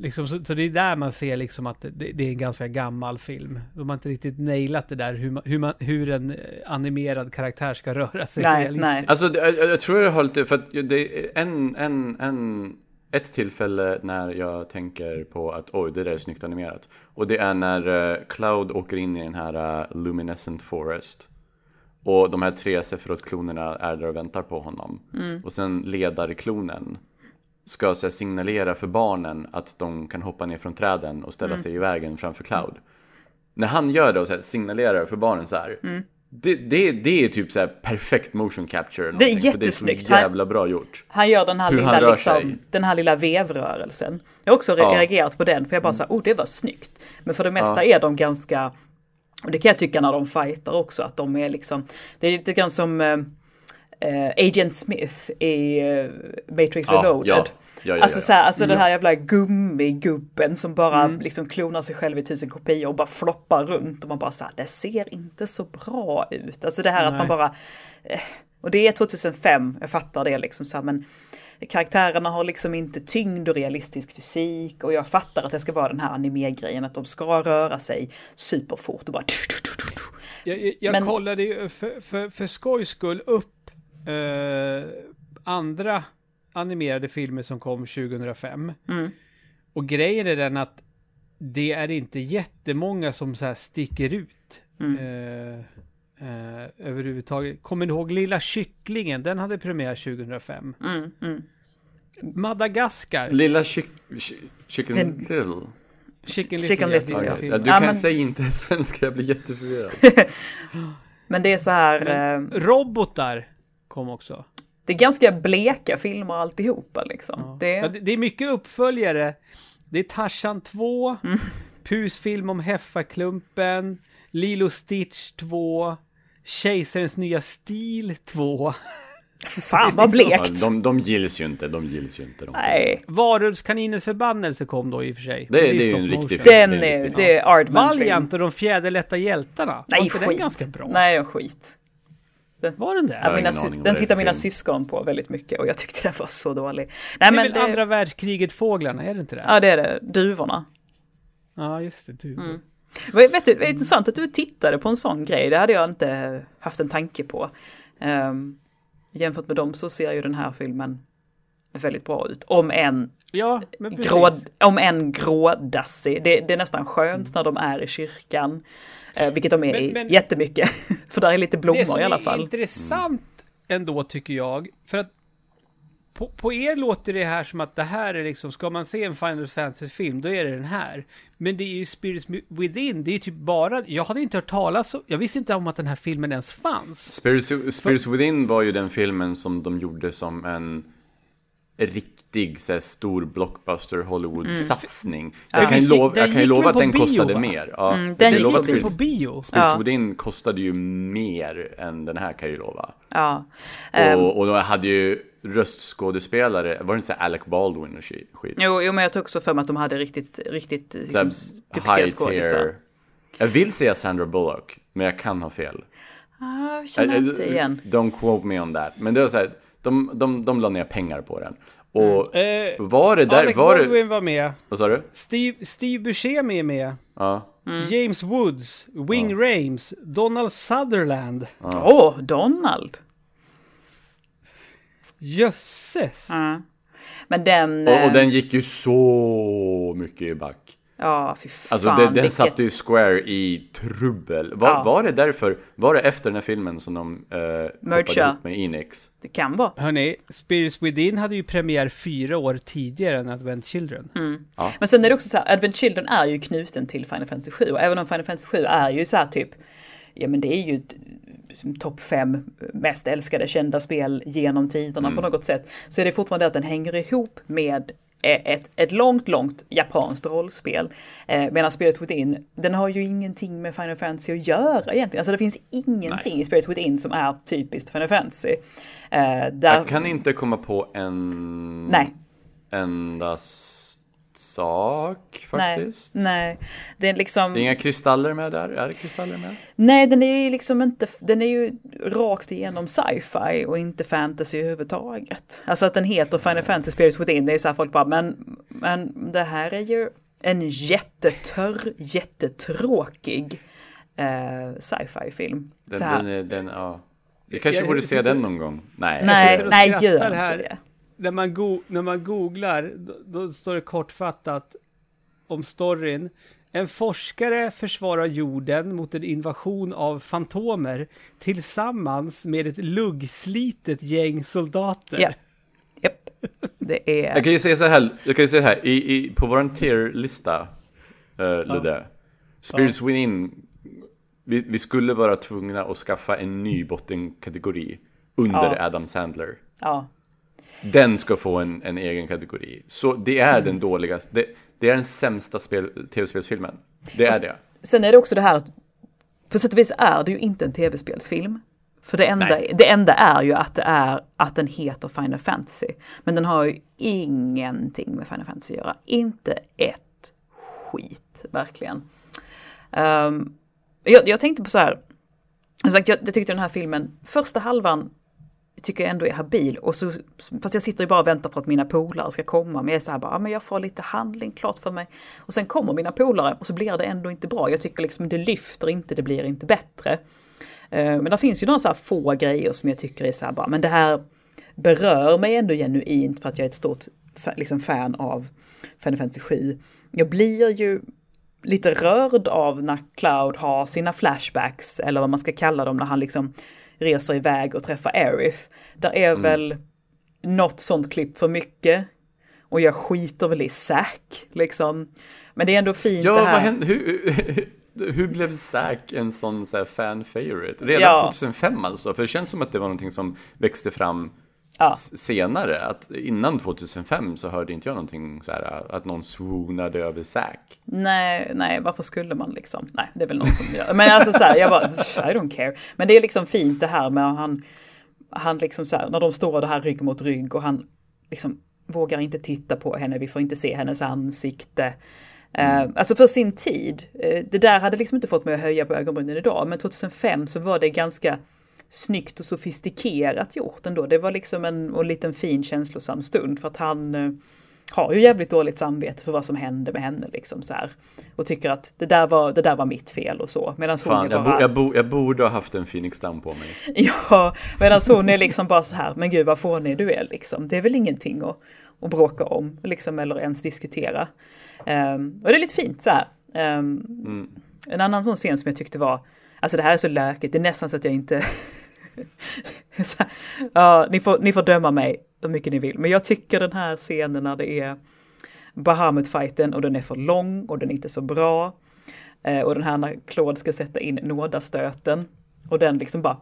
liksom, så, så det är där man ser liksom att det, det är en ganska gammal film. De har inte riktigt nailat det där hur, man, hur, man, hur en eh, animerad karaktär ska röra sig Nej, nej. Alltså, jag, jag tror jag har lite, för att det är en, en, en ett tillfälle när jag tänker på att oj, det där är snyggt animerat. Och det är när eh, Cloud åker in i den här eh, Luminescent Forest. Och de här tre Sephiroth-klonerna är där och väntar på honom. Och sen ledarklonen ska så här, signalera för barnen att de kan hoppa ner från träden och ställa sig i vägen framför Cloud. När han gör det och så här, signalerar för barnen så här. Det, det, det är typ så här perfekt motion capture. Det är för Det är jättesnyggt. så jävla bra gjort. Han gör den här, Hur lilla, liksom, den här lilla vevrörelsen. Jag har också Ja. reagerat på den för jag bara såhär, oh det var snyggt. Men för det mesta är de ganska, och det kan jag tycka när de fightar också, att de är liksom, det är lite grann som eh, Agent Smith i eh, Matrix Ja, Reloaded. ja, ja, alltså så här, alltså den här jävla gummigubben som bara Mm. liksom klonar sig själv i tusen kopior och bara floppar runt och man bara såhär, det ser inte så bra ut. Alltså det här att man Nej. bara, eh, och det är 2005, jag fattar det liksom så här, men karaktärerna har liksom inte tyngd och realistisk fysik och jag fattar att det ska vara den här anime-grejen att de ska röra sig superfort och bara Jag, jag, jag Men- kollade ju för, för, för skojs skull upp eh, andra animerade filmer som kom 2005. Mm. Och grejen är den att det är inte jättemånga som så här sticker ut. Mm. Eh, eh, överhuvudtaget. Kommer ni ihåg Lilla Kycklingen? Den hade premiär 2005. Mm, mm. Madagaskar. Lilla chi- Chicken Den- Little. Chicken Little. Chicken ja, Little, Ja, ja, du Ja, kan men- säga inte svenska, jag blir jätteförvirrad. Men det är så här, eh, Robotar kom också. det är ganska bleka filmer alltihopa liksom. Ja. Det, Ja, det, det är mycket uppföljare. Det är Tarzan 2, Mm. Pus film om Heffaklumpen, Lilo Stitch 2, Kejsarens nya stil 2, fan vad Ja, blekt! de, de gills ju inte, de gills ju inte. De. Nej, Varulvskaninens förbannelse kom då i och för sig. Det, Men det är ju en riktig film. den det är en är, det är Aardman-film. Valiant och de fjäderlätta hjältarna. Var Nej, inte den skit. ganska bra? Nej, den skit. Var den det? Ja, mina den det är tittar mina syskon på väldigt mycket och jag tyckte den var så dålig. det Nej är men väl det, andra världskriget-fåglarna, är det inte det? ja det är det, duvorna. Ja, just det. Du. Mm. Vet du, det är intressant att du tittade på en sån grej, det hade jag inte haft en tanke på. Um, jämfört med dem så ser ju den här filmen väldigt bra ut. Om en, Ja, grå, om en grådassig. Det, det är nästan skönt när de är i kyrkan. Eh, vilket de är Men- i men- jättemycket. För där är lite det blommor som i alla är fall. intressant ändå tycker jag, för att på, på er låter det här som att det här är liksom, ska man se en Final Fantasy-film, då är det den här. Men det är ju Spirits Within, det är ju typ bara, jag hade inte hört talas om, jag visste inte om att den här filmen ens fanns. Spirits, Spirits Within var ju den filmen som de gjorde som en riktig så här, stor blockbuster Hollywood-satsning. Jag, Mm. kan ju Den lova, jag kan ju lova att den bio, kostade va? mer. Ja, Mm, jag den kan gick lova på bio. Ja. Within kostade ju mer än den här kan jag ju lova. Ja. Ehm, Och, och de hade ju röstskådespelare, var det inte så Alec Baldwin och skit? Jo, jo, men jag tog också för mig att de hade riktigt, riktigt liksom, duktiga skådisar. Jag vill säga Sandra Bullock, men jag kan ha fel. Ah, jag känner inte igen. Don't quote me on that. Men det var så här, de, de, de la ner pengar på den. Och Eh, var det där, Alec var Baldwin var med, vad sa du? Steve, Steve Buscemi är med, Ja. James Woods, Wing Rames, Donald Sutherland. Åh, Donald! Jösses! Ja. Men den... Och, och eh, den gick ju så mycket i back. Ja, fy fan. Alltså den, den vilket- satte ju Square i trubbel. Var, Ja. var det därför, var det efter den här filmen som de uh, hoppade ihop med Enix? Det kan vara. Hörni, Spirits Within hade ju premiär fyra år tidigare än Advent Children. Mm. Men sen är det också så här, Advent Children är ju knuten till Final Fantasy 7 och även om Final Fantasy 7 är ju så här typ, ja men det är ju topp fem mest älskade kända spel genom tiderna Mm. på något sätt. Så är det fortfarande att den hänger ihop med eh, ett, ett långt, långt japanskt rollspel. Eh, medan Spirits Within, den har ju ingenting med Final Fantasy att göra egentligen. Alltså det finns ingenting i Spirits Within som är typiskt Final Fantasy. Eh, där, Jag kan inte komma på en Nej. enda s- sak nej, faktiskt. nej. Det är liksom... Det är inga kristaller med där, är det kristaller med? Nej, den är ju liksom inte, den är ju rakt igenom sci-fi och inte fantasy överhuvudtaget. Alltså att den heter Final Fantasy Spirits Within, det är så här folk bara, men, men det här är ju en jättetörr, jättetråkig eh, sci-fi film. Den, så här. den, är- den, ja. Vi kanske Jag borde se den någon gång. Nej. nej, nej, gör inte det. När, man go när man googlar, då, då står det kortfattat om storyn. En forskare försvarar jorden mot en invasion av fantomer tillsammans med ett luggslitet gäng soldater. Ja. Japp. Det är... Jag kan ju säga så här, jag kan ju säga här, i, i, på våran tier-lista, uh, Ludde, Spirits ja. Within, vi, vi, skulle vara tvungna att skaffa en ny bottenkategori under ja. Adam Sandler. Ja. Den ska få en, en egen kategori. Så det är mm. den dåligaste, det, det, är den sämsta tv-spelsfilmen. Det är det. Sen är det också det här att på sätt och vis är det ju inte en tv-spelsfilm. För det enda, det enda är ju att det är att den heter Final Fantasy. Men den har ju ingenting med Final Fantasy att göra. Inte ett skit, verkligen. Um, jag, jag, tänkte på så här. Jag, jag tyckte den här filmen, första halvan tycker jag ändå är habil. Och så, fast jag sitter ju bara och väntar på att mina polare ska komma. Men jag är så här bara, ja, men jag får lite handling klart för mig. Och sen kommer mina polare och så blir det ändå inte bra. Jag tycker liksom det lyfter inte, det blir inte bättre. Eh, men det finns ju några så här få grejer som jag tycker är så här bara, men det här berör mig ändå genuint för att jag är ett stort liksom, fan av Final Fantasy 7. Jag blir ju lite rörd av när Cloud har sina flashbacks, eller vad man ska kalla dem, när han liksom reser iväg och träffar Aerith. Där är mm. väl något sånt klipp för mycket. Och jag skiter väl i Zack, liksom. Men det är ändå fint ja, det här. Vad hände? Hur, hur blev Zack en sån så fan favorite? Redan ja. 2005 alltså? För det känns som att det var någonting som växte fram ja. senare. Att innan 2005 så hörde inte jag någonting så här att någon swoonade över Zack. Nej, nej, varför skulle man liksom? Nej, det är väl någon som gör. Men alltså så här, jag bara, I don't care. Men det är liksom fint det här med han, han liksom så här, när de står det här rygg mot rygg och han liksom vågar inte titta på henne, vi får inte se hennes ansikte. Mm. Uh, alltså för sin tid, uh, det där hade liksom inte fått mig att höja på ögonbrynen idag, men 2005 så var det ganska snyggt och sofistikerat gjort ändå. Det var liksom en, en liten fin känslosam stund för att han uh, har ju jävligt dåligt samvete för vad som hände med henne liksom så här. Och tycker att det där var, det där var mitt fel och så. Medan hon Fan, jag, bara... bo, jag, bo, jag borde ha haft en Phoenix Down på mig. Ja, medan hon är liksom bara så här, men gud vad fånig du är liksom. Det är väl ingenting att, att bråka om liksom eller ens diskutera. Um, och det är lite fint så här. Um, mm. En annan sån scen som jag tyckte var, alltså det här är så lökigt, det är nästan så att jag inte ja, ni, får, ni får döma mig hur mycket ni vill, men jag tycker den här scenen när det är Bahamut-fighten och den är för lång och den är inte så bra. Eh, och den här när Claude ska sätta in nådastöten och den liksom bara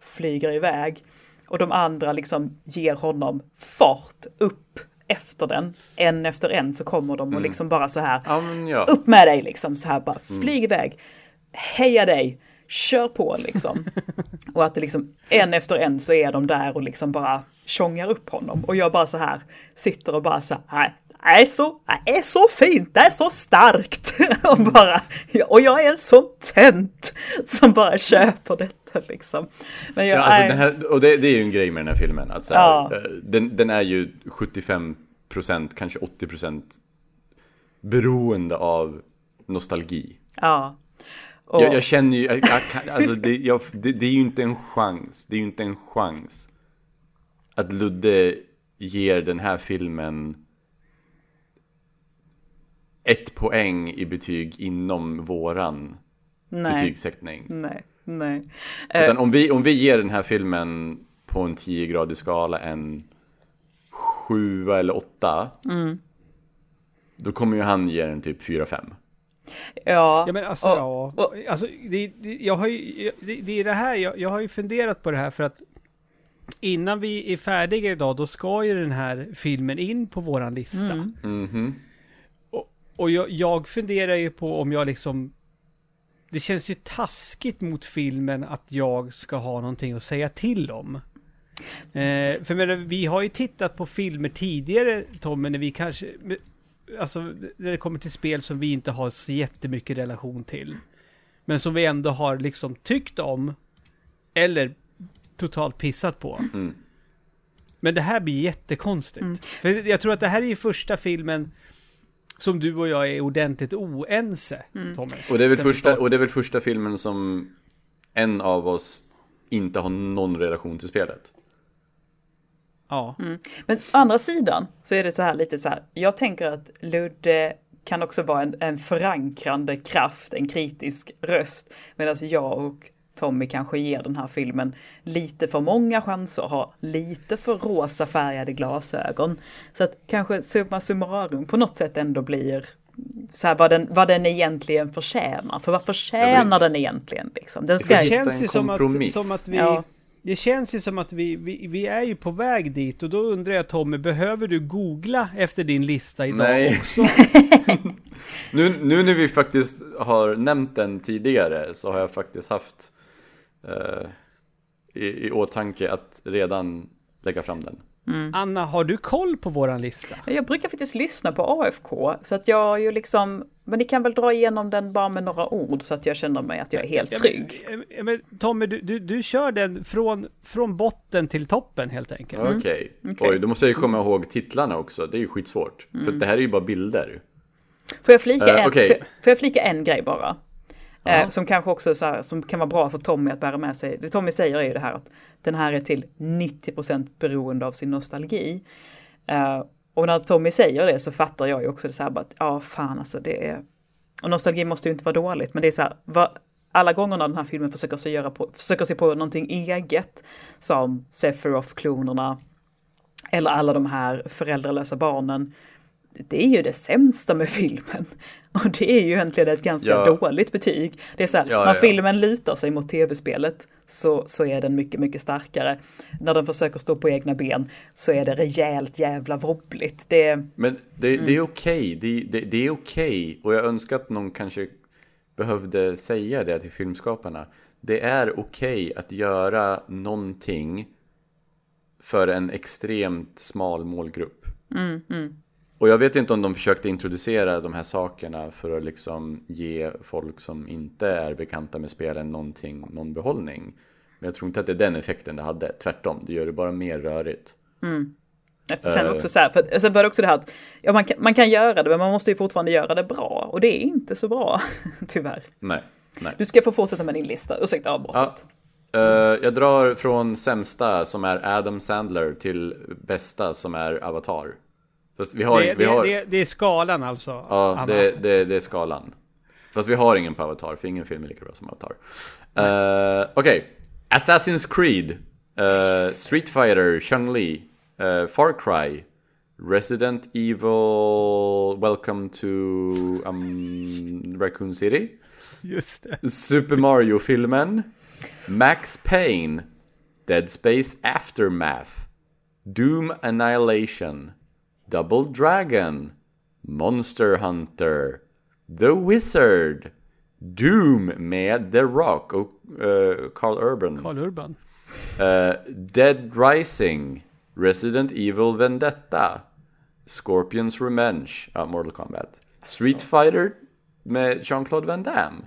flyger iväg. Och de andra liksom ger honom fart upp efter den. En efter en så kommer de och mm. liksom bara så här. Um, ja. Upp med dig liksom så här bara. Flyg mm. iväg. Heja dig. Kör på liksom. och att det liksom en efter en så är de där och liksom bara tjongar upp honom. Och jag bara så här sitter och bara så här. Det är så, det är så fint, det är så starkt. och, bara, och jag är en sån tönt som bara köper detta liksom. Men jag, ja, alltså är... här, och det, det, är ju en grej med den här filmen. Alltså, ja. Eh, den, den är ju 75 procent, kanske 80 procent beroende av nostalgi. Ja. Och... Jag, jag, känner ju, jag, jag alltså det, jag, det, det, är ju inte en chans, det är ju inte en chans att Ludde ger den här filmen ett poäng i betyg inom våran nej. betygssättning. Nej, nej. Utan uh, om, vi, om vi ger den här filmen på en 10-gradig skala en 7 eller 8 mm. Då kommer ju han ge den typ 4-5. Ja. Ja men alltså, och, ja. Och, alltså det, det, jag har ju, det, det är det här, jag, jag har ju funderat på det här för att innan vi är färdiga idag, då ska ju den här filmen in på våran lista. Mm. Mm -hmm. Och, och jag, jag funderar ju på om jag liksom det känns ju taskigt mot filmen att jag ska ha någonting att säga till om. Eh, för men, vi har ju tittat på filmer tidigare, Tommy, när vi kanske... Alltså, när det kommer till spel som vi inte har så jättemycket relation till. Men som vi ändå har liksom tyckt om. Eller totalt pissat på. Mm. Men det här blir jättekonstigt. Mm. För jag tror att det här är ju första filmen som du och jag är ordentligt oense, mm. Tommy. Och det, är väl första, och det är väl första filmen som en av oss inte har någon relation till spelet. Ja. Men å andra sidan så är det så här lite så här. Jag tänker att Ludde kan också vara en, en förankrande kraft, en kritisk röst. Medan jag och Tommy kanske ger den här filmen lite för många chanser, har lite för rosa färgade glasögon. Så att kanske summa summarum på något sätt ändå blir så här vad den, vad den egentligen förtjänar. För vad förtjänar den egentligen? Liksom? Den ska Det känns ju som att, som att vi... Ja. Det känns ju som att vi, vi, vi är ju på väg dit och då undrar jag Tommy, behöver du googla efter din lista idag Nej. också? Nu, nu när vi faktiskt har nämnt den tidigare så har jag faktiskt haft eh, i, i åtanke att redan lägga fram den. Anna, har du koll på våran lista? Jag brukar faktiskt lyssna på AFK, så att jag är ju liksom, men ni kan väl dra igenom den bara med några ord så att jag känner mig att jag är helt trygg. Ja, men Tommy, du, du, du kör den från, från botten till toppen helt enkelt. Okej, Okej. oj då måste jag ju komma ihåg titlarna också, det är ju skitsvårt. För att det här är ju bara bilder. Får jag flika, Eh, en, får, får jag flika en grej bara? Ja. Eh, som kanske också så här, som kan vara bra för Tommy att bära med sig. Det Tommy säger är ju det här att den här är till 90% beroende av sin nostalgi. Uh, och när Tommy säger det så fattar jag ju också det så här bara att ja fan alltså det är... Och nostalgi måste ju inte vara dåligt men det är så här, vad, alla gånger när den här filmen försöker sig, göra på, försöker sig på någonting eget som Sephiroth-klonerna eller alla de här föräldralösa barnen det är ju det sämsta med filmen. Och det är ju egentligen ett ganska Ja. dåligt betyg. Det är så här, Ja, när ja. filmen lutar sig mot tv-spelet så, så är den mycket, mycket starkare. När den försöker stå på egna ben så är det rejält jävla wobbligt. Det, Men det, det är okej, det, det, det är okej. Och jag önskar att någon kanske behövde säga det till filmskaparna. Det är okej att göra någonting för en extremt smal målgrupp. Och jag vet inte om de försökte introducera de här sakerna för att liksom ge folk som inte är bekanta med spelen någonting, någon behållning. Men jag tror inte att det är den effekten det hade. Tvärtom, det gör det bara mer rörigt. sen Eh. också så här, för, sen var det också det här att ja, man, kan, man kan göra det men man måste ju fortfarande göra det bra. Och det är inte så bra, tyvärr. Nej, nej. Du ska få fortsätta med din lista, ursäkta avbrottet. Eh, jag drar från sämsta som är Adam Sandler till bästa som är Avatar. Fast vi har, Det, vi det, har, det, det är skalan alltså. ja, det, är skalan. Fast vi har ingen på Avatar, för ingen film är lika bra som Avatar. Uh, Okej, Assassin's Creed, eh, Street Fighter, Chun-Li, eh, Far Cry, Resident Evil, Welcome to um, Raccoon City. Just det. Super Mario-filmen, Max Payne, Dead Space Aftermath, Doom Annihilation, Double Dragon, Monster Hunter, The Wizard, Doom med The Rock och eh, Carl Urban, Carl Urban. Eh, Dead Rising, Resident Evil Vendetta, Scorpions Revenge, ja, Mortal Kombat, Street Fighter med Jean-Claude Van Damme.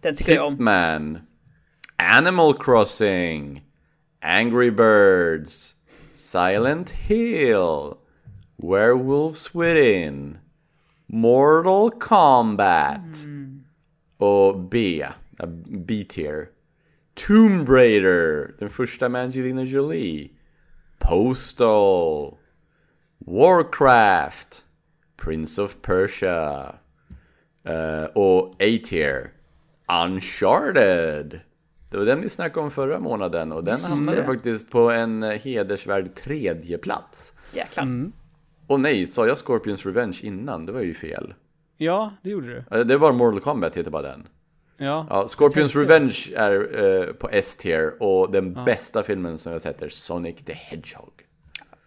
Den tycker jag om. Hitman, Animal Crossing, Angry Birds, Silent Hill, Werewolves Within, Mortal Kombat och B, B-tier. Tomb Raider, den första med Angelina Jolie. Postal, Warcraft, Prince of Persia eh, och A-tier, Uncharted. Det var den vi snackade om förra månaden och den hamnade faktiskt på en hedersvärd tredje plats. Jäklar. Och nej, sa jag Scorpions Revenge innan? Det var ju fel. Ja, det gjorde du. Eh, Det var Mortal Kombat heter bara den. Ja. Ja, Scorpions Revenge är eh, på S-tier och den bästa filmen som jag sett är Sonic the Hedgehog.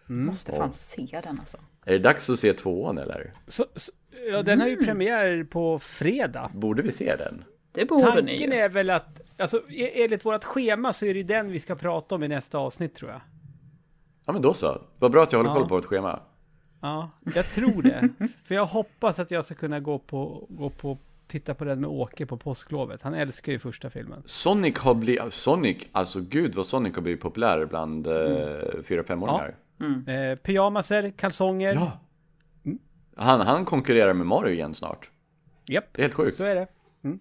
Måste fan se den alltså. Är det dags att se tvåan eller? Så, så, ja, den har ju premiär på fredag. Borde vi se den? Det borde ni Tanken är väl att, alltså e- enligt vårt schema så är det den vi ska prata om i nästa avsnitt tror jag. Ja men då så. Vad bra att jag håller Ja. koll på vårt schema. Ja, jag tror det. För jag hoppas att jag ska kunna gå på, gå på, titta på den med Åke på påsklovet. Han älskar ju första filmen. Sonic har blivit, Sonic, alltså gud vad Sonic har blivit populär bland eh, 4-5-åringar. Eh, pyjamaser, kalsonger. Ja. Han, han konkurrerar med Mario igen snart. Japp, Det är helt sjukt. så är det. Mm.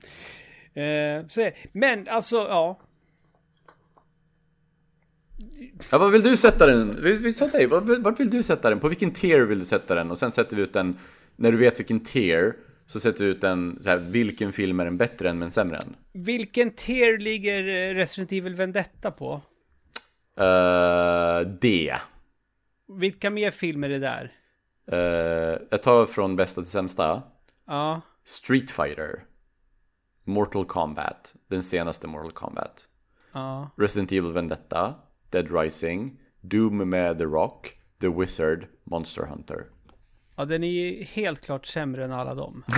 Eh, så är det. Men alltså, ja. Ja, vad vill du sätta den? Vi, vi dig. Vart, vill du sätta den? På vilken tier vill du sätta den? Och sen sätter vi ut den, när du vet vilken tier, så sätter vi ut den, så här, vilken film är den bättre än men sämre än? Vilken tier ligger eh, Resident Evil Vendetta på? Uh, D. Vilka mer filmer är där? Uh, jag tar från bästa till sämsta. Ja. Street Fighter. Mortal Kombat. Den senaste Mortal Kombat. Ja. Resident Evil Vendetta. Dead Rising. Doom med The Rock. The Wizard. Monster Hunter. Ja, den är ju helt klart sämre än alla dem.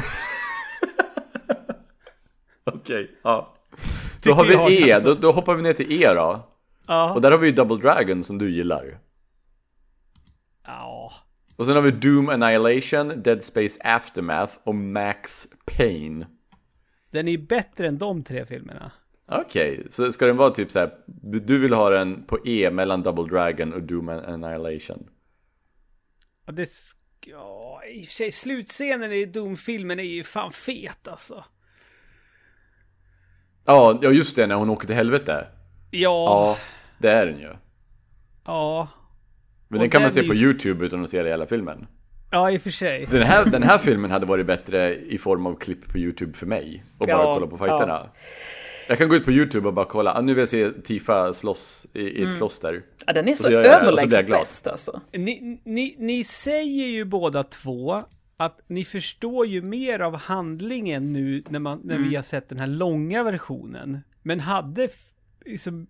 Okej, okay, ja. Tycker Då har vi E, alltså. då, då hoppar vi ner till E då. Ja. Och där har vi ju Double Dragon som du gillar. Ja. Och sen har vi Doom Annihilation, Dead Space Aftermath och Max Payne. Den är ju bättre än de tre filmerna. Okej, så ska den vara typ så här, du vill ha den på E mellan Double Dragon och Doom Annihilation? Ja, det... sk- Ja, i och för sig slutscenen i Doom-filmen är ju fan fet alltså. Ja, ja just det, när hon åker till helvete. Ja. Ja, det är den ju. Ja. Men Och den kan man den se på YouTube utan att se hela filmen. Ja, i och för sig. Den här, den här filmen hade varit bättre i form av klipp på YouTube för mig. Och bara Ja, kolla på fighterna. Jag kan gå ut på YouTube och bara kolla, ah, nu vill jag se Tifa slåss i, i ett Mm. kloster. Ja, den är så så överlägset bäst alltså. Ni, ni, ni säger ju båda två att ni förstår ju mer av handlingen nu när, man, när vi har sett den här långa versionen. Men hade liksom,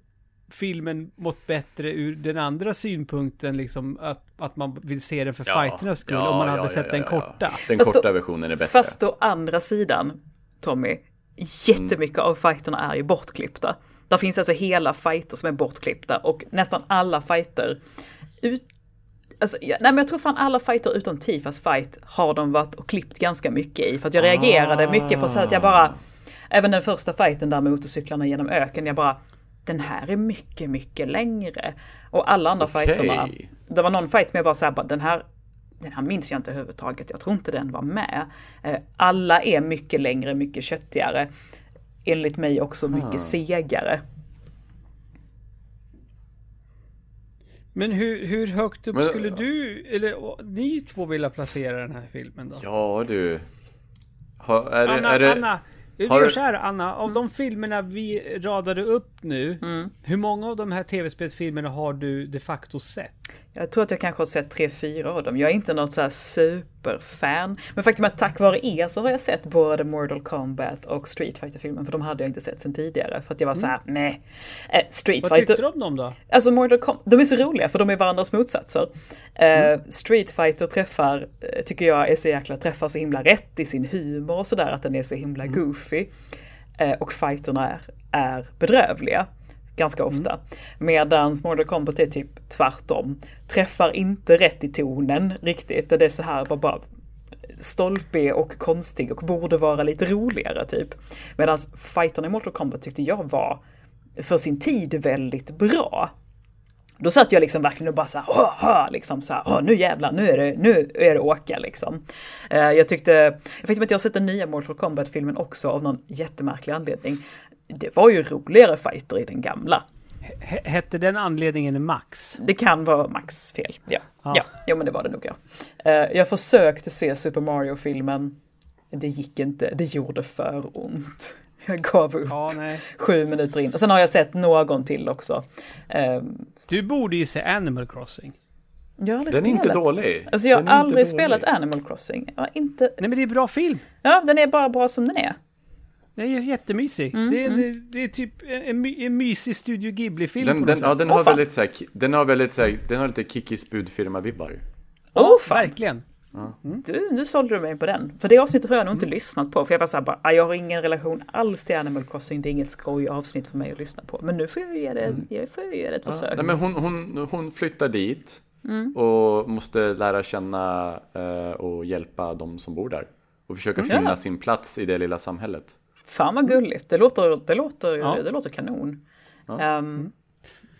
filmen mått bättre ur den andra synpunkten, liksom att, att man vill se den för fighternas skull, om man hade sett den korta? Den Fast korta då- versionen är bättre. Fast å andra sidan, Tommy, jättemycket av fighterna är ju bortklippta. Där finns alltså hela fighter som är bortklippta och nästan alla fighter ut, Alltså, ja, nej men jag tror fan alla fighter utom Tifas fight har de varit och klippt ganska mycket i. För att jag reagerade mycket på så att jag bara, även den första fighten där med motorcyklarna genom öken, jag bara, den här är mycket, mycket längre. Och alla andra Okej. fighterna, det var någon fight som jag bara såhär, den här, den här minns jag inte överhuvudtaget, jag tror inte den var med. Eh, Alla är mycket längre, mycket köttigare. Enligt mig också mycket segare. Men hur, hur högt upp Men- skulle du, eller ni två vilja placera den här filmen då? Ja du. Ha, är, det- Anna, är det, Anna, vi har gör så här Anna, av de filmerna vi radade upp nu, hur många av de här tv-spelsfilmerna har du de facto sett? Jag tror att jag kanske har sett tre, fyra av dem. Jag är inte något så superfan. Men faktum är att tack vare er så har jag sett både Mortal Kombat och Street Fighter-filmen. För de hade jag inte sett sen tidigare. För att jag var så här, nej. Eh, Street Vad tyckte Fighter. du om dem då? Alltså Mortal Kombat, de är så roliga för de är varandras motsatser. Eh, Street Fighter träffar, eh, tycker jag är så jäkla, träffar så himla rätt i sin humor och sådär, att den är så himla goofy. Eh, och fighterna är, är bedrövliga. Ganska ofta. Medan Mortal Kombat är typ tvärtom. Träffar inte rätt i tonen riktigt. Det är så här bara, bara stolpig och konstig och borde vara lite roligare typ. Medan fighterna i Mortal Kombat tyckte jag var för sin tid väldigt bra. Då satt jag liksom verkligen och bara så här, "Åh, åh", liksom så här, "Åh, nu jävlar, nu är det, nu är det åka liksom. Eh, jag tyckte, jag fick att jag har sett den nya Mortal Kombat-filmen också av någon jättemärklig anledning. Det var ju roligare fighter i den gamla. H- hette den anledningen Max? Det kan vara Max fel. Ja, Ja. ja. ja men det var det nog ja. Eh, jag försökte se Super Mario-filmen. Det gick inte, det gjorde för ont. Jag gav upp Ja, nej. sju minuter in. Och sen har jag sett någon till också. Eh, Du borde ju se Animal Crossing. jag har aldrig den är inte spelat. dålig. Alltså jag Den har är inte aldrig dålig. spelat Animal Crossing. Jag har inte... Nej men det är bra film. Ja, den är bara bra som den är. Den är jättemysig. Mm, det, är, det, det är typ en, en mysig Studio Ghibli-film på Den, något den, sätt. ja, den har fan. väldigt så här, den har väldigt så här, den har lite Kikis budfirma-vibbar. Ja, Åh, fan. verkligen. Du, nu sålde du mig på den. För det avsnittet har jag nog inte lyssnat på. För jag var såhär bara, "Ah, jag har ingen relation alls till Animal Crossing. Det är inget skoj avsnitt för mig att lyssna på. Men nu får jag ge det, jag får ge det ett försök. Nej, men hon, hon, hon flyttar dit Mm. och måste lära känna eh, och hjälpa de som bor där. Och försöka finna Ja. sin plats i det lilla samhället. Fan vad gulligt. Det låter, det låter, Ja. det låter kanon. Ehm,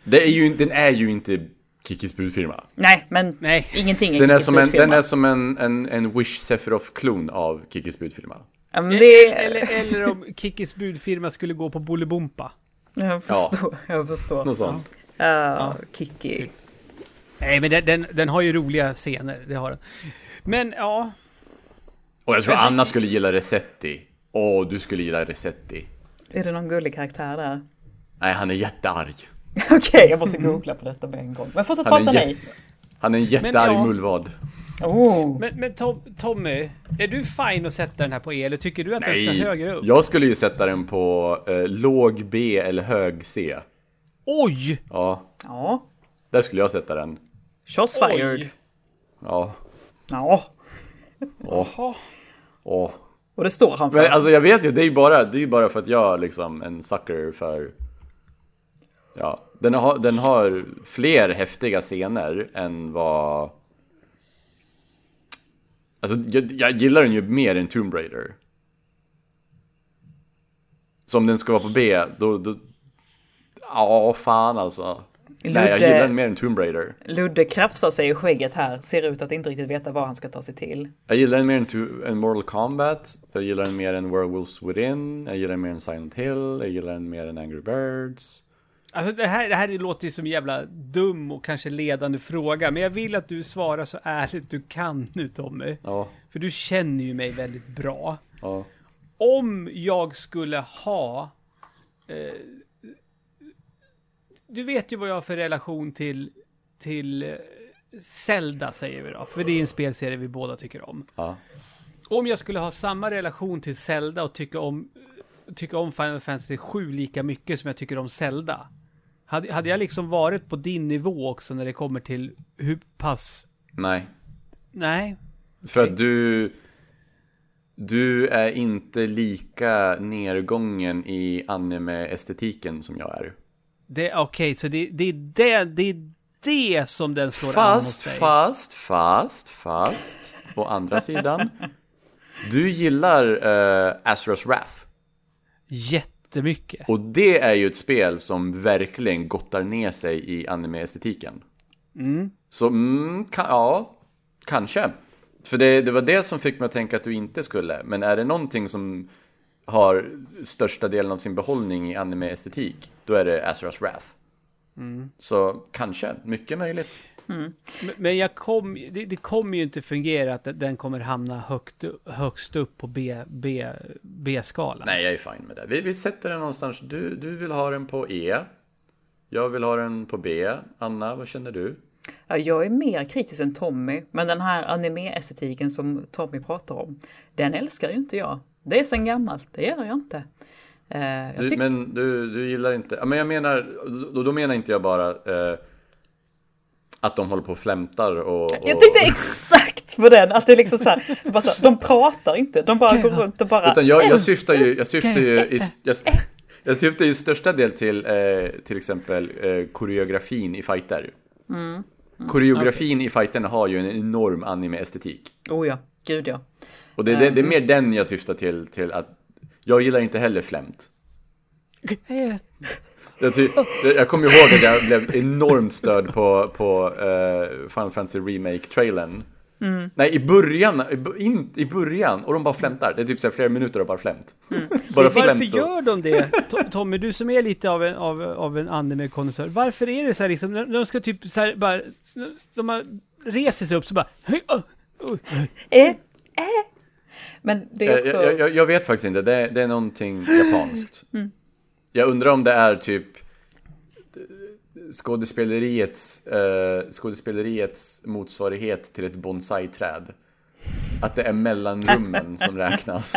Det är ju, den är ju inte Kikis budfirma. nej, men Nej. ingenting är Den är Kikis som en, den är som en, en, en Wish Sephiroth-klon av Kikis budfirma. Ja, men det, Eller, eller om Kikis budfirma skulle gå på Bolibompa. jag förstår. Jag förstår. Något sånt. Uh, Kiki. typ. Nej, men den, den, den har ju roliga scener, det har den. Men ja, Och jag tror Anna skulle gilla Resetti. Åh, du skulle gilla Resetti. Är det någon gullig karaktär där? Nej, han är jättearg. Okej, jag måste googla på detta med en gång. Men fortsätt prata ni. Han är en jättearg ja. mullvad. Oh. men, men Tom, Tommy, är du fine att sätta den här på E eller tycker du att den ska Nej, högre upp? jag skulle ju sätta den på eh, låg B eller hög C. Oj! Ja, Ja, där skulle jag sätta den. shots fired. Oj! Ja, Ja, åh, Jaha. åh och det står han för. Men alltså jag vet ju, det är ju bara, det är bara för att jag liksom en sucker för... Ja, den har, den har fler häftiga scener än vad... Alltså jag, jag gillar den ju mer än Tomb Raider. Så om den ska vara på B, då... då ja, fan alltså. Nej, jag Ludde- gillar den mer än Tomb Raider. Ludde krafsar sig i skägget här, ser ut att inte riktigt veta vad han ska ta sig till. Jag gillar den mer än, to- än Mortal Kombat. Jag gillar den mer än Werewolves Within. Jag gillar den mer än Silent Hill. Jag gillar den mer än Angry Birds. Alltså det här, det här låter ju som en jävla dum och kanske ledande fråga, men jag vill att du svarar så ärligt du kan nu Tommy. Ja, För du känner ju mig väldigt bra. ja. Om jag skulle ha... Eh, du vet ju vad jag har för relation till, till eh, Zelda säger vi då, för det är en spelserie vi båda tycker om. ja. Om jag skulle ha samma relation till Zelda och tycka om, tycka om Final Fantasy 7 lika mycket som jag tycker om Zelda. Hade, hade jag liksom varit på din nivå också när det kommer till hur pass... Nej. Nej. För att du... Du är inte lika nergången i anime-estetiken som jag är. Det, Okej, så det, det, är det, det är det som den slår an hos Fast, dig. fast, fast, fast. Å andra sidan. Du gillar uh, Asura's Wrath. Jättemycket. Och det är ju ett spel som verkligen gottar ner sig i anime-estetiken. Mm. Så mm, ka- ja, kanske. För det, det var det som fick mig att tänka att du inte skulle. Men är det någonting som har största delen av sin behållning i anime-estetik, då är det Asura's Wrath. Så kanske, mycket möjligt. Men- Men jag kom, det, det kommer ju inte fungera att den kommer hamna högt, högst upp på B, B, B-skalan. Nej, jag är fine med det. Vi, vi sätter den någonstans. Du, du vill ha den på E. Jag vill ha den på B. Anna, vad känner du? Ja, jag är mer kritisk än Tommy, men den här anime-estetiken som Tommy pratar om, den älskar ju inte jag. Det är sen gammalt, det gör jag inte. Eh, jag du men du, du gillar inte... Men jag menar... Då, då menar inte jag bara eh, att de håller på och flämtar och... och Jag tänkte exakt på den, att det är liksom så här, bara så här, de pratar inte, de bara går runt och bara... Utan jag, jag syftar ju, jag syftar ju, i, jag, jag syftar ju i största del till eh, till exempel eh, koreografin i fighter. Mm. Koreografin i fighterna har ju en enorm anime-estetik. Oh ja, gud ja. Och det, det, det är mer den jag syftar till, till att jag gillar inte heller flämt. Jag, ty, jag, kommer ihåg att jag blev enormt störd på, på uh, Final Fantasy Remake-trailern. Mm. Nej, i början, in, i början, och de bara flämtar. Det är typ så här flera minuter av bara flämt. Bara Varför flämt och- gör de det? To- Tommy, du som är lite av en, av, av en anime-konnässör. Varför är det så här liksom, när de ska typ så här bara, de har reser sig upp så bara, "Hej, oh, oh." Eh, eh. Men det är Jag, också... jag, jag, jag vet faktiskt inte, det, är- det är någonting japanskt. Mm. Jag undrar om det är typ skådespeleriets, eh, skådespeleriets motsvarighet till ett bonsai-träd. Att det är mellanrummen som räknas.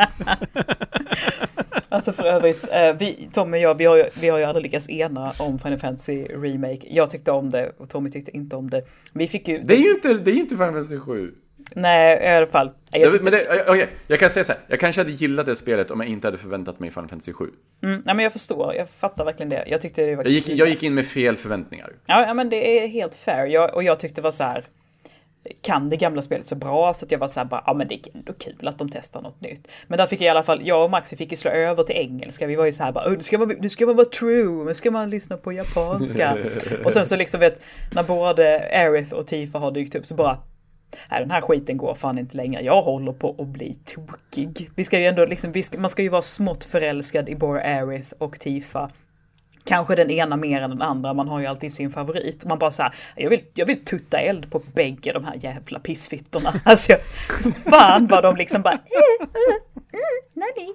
Alltså för övrigt, eh, vi, Tommy och jag, vi har, ju- vi har ju aldrig lyckats ena om Final Fantasy Remake. Jag tyckte om det och Tommy tyckte inte om det. Vi fick ju... Det är ju inte, det är inte Final Fantasy 7. Nej, i alla fall. Jag tyckte, men det, okej, jag kan säga så här, jag kanske hade gillat det spelet om jag inte hade förväntat mig Final Fantasy 7. mm, nej men jag förstår, jag fattar verkligen det. Jag tyckte det var Jag gick, jag gick in med fel förväntningar. Ja, ja, men det är helt fair. Jag, och jag tyckte det var så här. Kan det gamla spelet så bra så att jag var så här bara, ja men det är ändå kul att de testar något nytt. Men där fick jag i alla fall, jag och Max vi fick ju slå över till engelska. Vi var ju så här bara, "Åh, nu ska man, nu ska man vara true, nu ska man lyssna på japanska. och sen så liksom vet, när både Aerith och Tifa har dykt upp så bara, Nej, den här skiten går fan inte längre. Jag håller på att bli tokig. Vi ska ju ändå liksom, ska, man ska ju vara smått förälskad i både Aerith och Tifa. Kanske den ena mer än den andra, man har ju alltid sin favorit. Man bara såhär, jag vill, jag vill tutta eld på bägge de här jävla pissfittorna. Alltså, fan vad de liksom bara, eh, nej,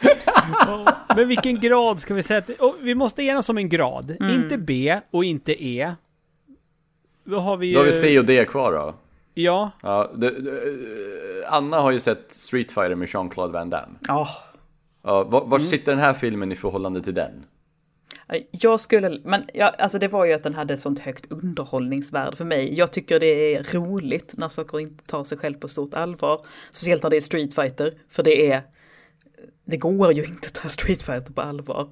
Men vilken grad ska vi sätta? Och vi måste enas om en grad. Mm. Inte B och inte E. Då har vi. Då har vi C och D kvar då. Ja, Ja, det, det, Anna har ju sett Street Fighter med Jean-Claude Van Damme. Ja, Ja, var, var Mm. sitter den här filmen i förhållande till den? Jag skulle, men ja, alltså det var ju att den hade sånt högt underhållningsvärde för mig. Jag tycker det är roligt när saker inte tar sig själv på stort allvar. Speciellt när det är Street Fighter, för det är det går ju inte att ta Street Fighter på allvar.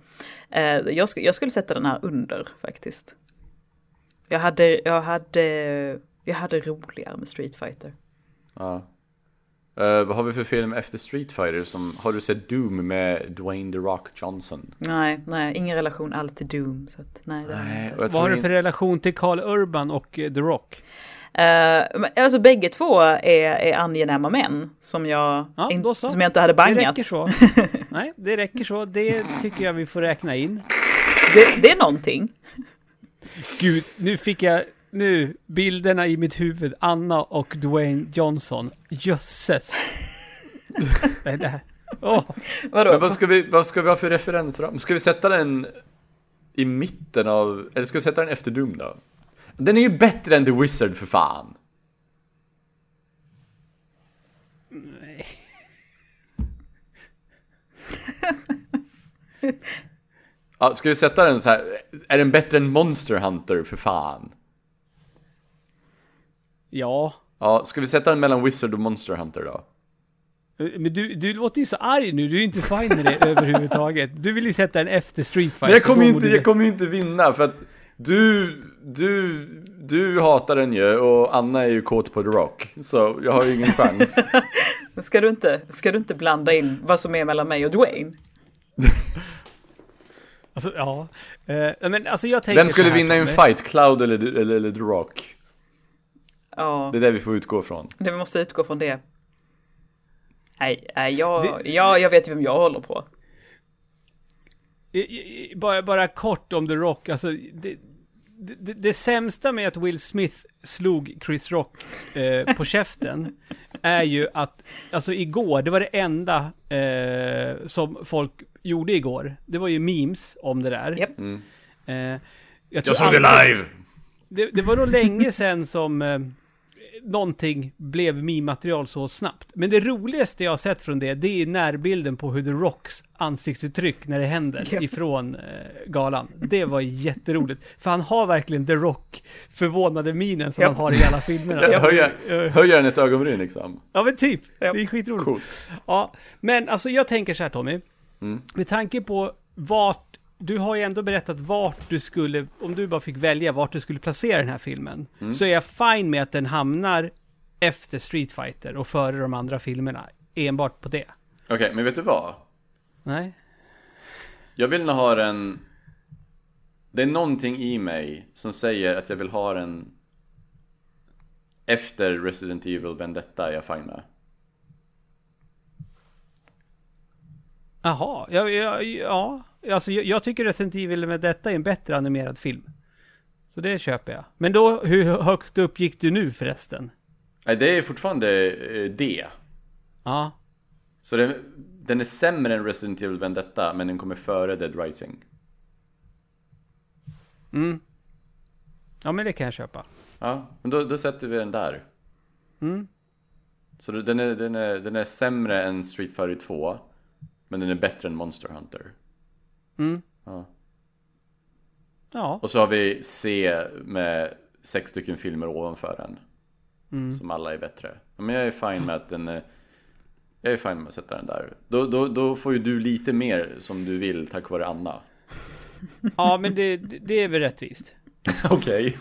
Eh, jag, sk- jag skulle sätta den här under faktiskt. Jag hade, jag hade, jag hade roligare med Street Fighter. Ja. Eh, vad har vi för film efter Street Fighter? Som, har du sett Doom med Dwayne The Rock Johnson? Nej, nej, ingen relation alls till Doom. Så att, nej, det Nej, inte. vad har du för relation till Carl Urban och eh, The Rock? Men alltså bägge två är, är angenäma män som jag, Ja, in, som jag inte hade Det bangat. räcker så. Nej, det räcker så. Det tycker jag vi får räkna in. Det, det är någonting. Gud, nu fick jag... Nu, bilderna i mitt huvud. Anna och Dwayne Johnson. Jösses. Nej, det här... Åh, Vadå? Men vad ska, vi, vad ska vi ha för referensram? Ska vi sätta den i mitten av, eller ska vi sätta den efter Doom då? Den är ju bättre än The Wizard för fan! nej. Ja, ska vi sätta den så här? är den bättre än Monster Hunter för fan? Ja. Ja, ska vi sätta den mellan Wizard och Monster Hunter då? Men du, du låter ju så arg nu. Du är inte fine med det överhuvudtaget. Du vill ju sätta den efter Street Fighter. Men jag kommer ju inte, jag kommer inte vinna för att du, du, du hatar den ju och Anna är ju kåt på The Rock. Så jag har ju ingen chans. Ska du, inte, ska du inte blanda in vad som är mellan mig och Dwayne? Alltså, ja. Eh, men alltså jag tänker Vem skulle vinna i en fight? Cloud eller, eller, eller The Rock? Ja, Det är det vi får utgå från. det, vi måste utgå från det. Nej, nej jag, jag, jag vet ju vem jag håller på. I- i- i- Bara, bara kort om The Rock, alltså det, det, det, det sämsta med att Will Smith slog Chris Rock eh, på käften är ju att, alltså igår, det var det enda eh, som folk gjorde igår. Det var ju memes om det där. Japp. Mm. Eh, jag, tror aldrig- live! Det, det var nog länge sedan som eh, någonting blev meme-material så snabbt. Men det roligaste jag har sett från det, det är närbilden på hur The Rocks ansiktsuttryck när det händer ifrån eh, galan. Det var jätteroligt. För han har verkligen The Rock förvånade minen som Ja. han har i alla filmerna. Höjer, höjer den ett ögonbryn liksom? Ja men typ, det är skitroligt. Coolt. Ja, men alltså jag tänker så här Tommy. Mm. Med tanke på vart, du har ju ändå berättat vart du skulle, om du bara fick välja vart du skulle placera den här filmen. Mm. Så är jag fine med att den hamnar efter Street Fighter och före de andra filmerna. Enbart på det. Okej, men vet du vad? Nej? Jag vill nog ha den... Det är någonting i mig som säger att jag vill ha den efter Resident Evil Vendetta är jag fine med. Jaha, ja, ja, ja. Alltså jag, jag tycker Resident Evil med detta är en bättre animerad film. Så det köper jag. Men då, hur högt upp gick du nu förresten? Nej, det är fortfarande eh, D. Ja. Så den, den är sämre än Resident Evil Vendetta, men den kommer före Dead Rising. Mm. Ja men det kan jag köpa. Ja, men då, då sätter vi den där. Mm. Så den är, den, är, den är sämre än Street Fighter 2, men den är bättre än Monster Hunter. Mm. Ja. Ja. Och så har vi C med sex stycken filmer ovanför den. Mm. Som alla är bättre. Men jag är fine med att den är... Jag är fine med att sätta den där. Då, då, då får ju du lite mer som du vill tack vare Anna. Ja men det, det är väl rättvist. Okej.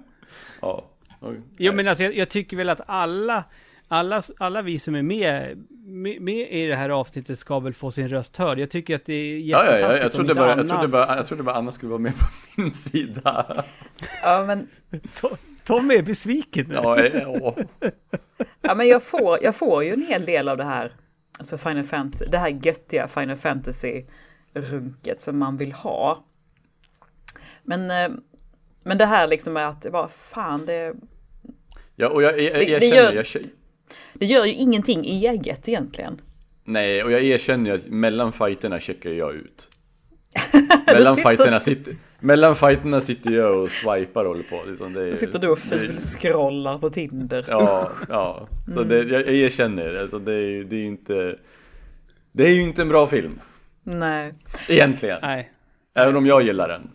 ja. Oj. Jo men alltså jag, jag tycker väl att alla, alla, alla vi som är med, med, med i det här avsnittet ska väl få sin röst hörd. Jag tycker att det är Ja, ja, jättetaskigt ja, jag om trodde, inte bara, jag, Annas- trodde bara, jag trodde bara Anna skulle vara med på min sida. Ja, men, To- Tom är besviken nu. Ja, ja. ja, men jag, får, jag får ju en hel del av det här. Alltså Final Fantasy, det här göttiga Final Fantasy runket som man vill ha. Men, eh, men det här liksom är att, vad fan det, Ja, och jag, jag, jag, Det- det erkänner, gör- jag, det gör ju ingenting eget egentligen. Nej, och jag erkänner ju att mellan fighterna checkar jag ut. mellan, sitter- fighterna sitter, mellan fighterna sitter jag och swipar och håller på. Liksom det är, Då sitter du och fulscrollar på Tinder. Ja, ja. Så det, jag, jag erkänner, alltså det är ju det är inte... Det är ju inte en bra film. Nej. Egentligen. Nej. Även om jag gillar den.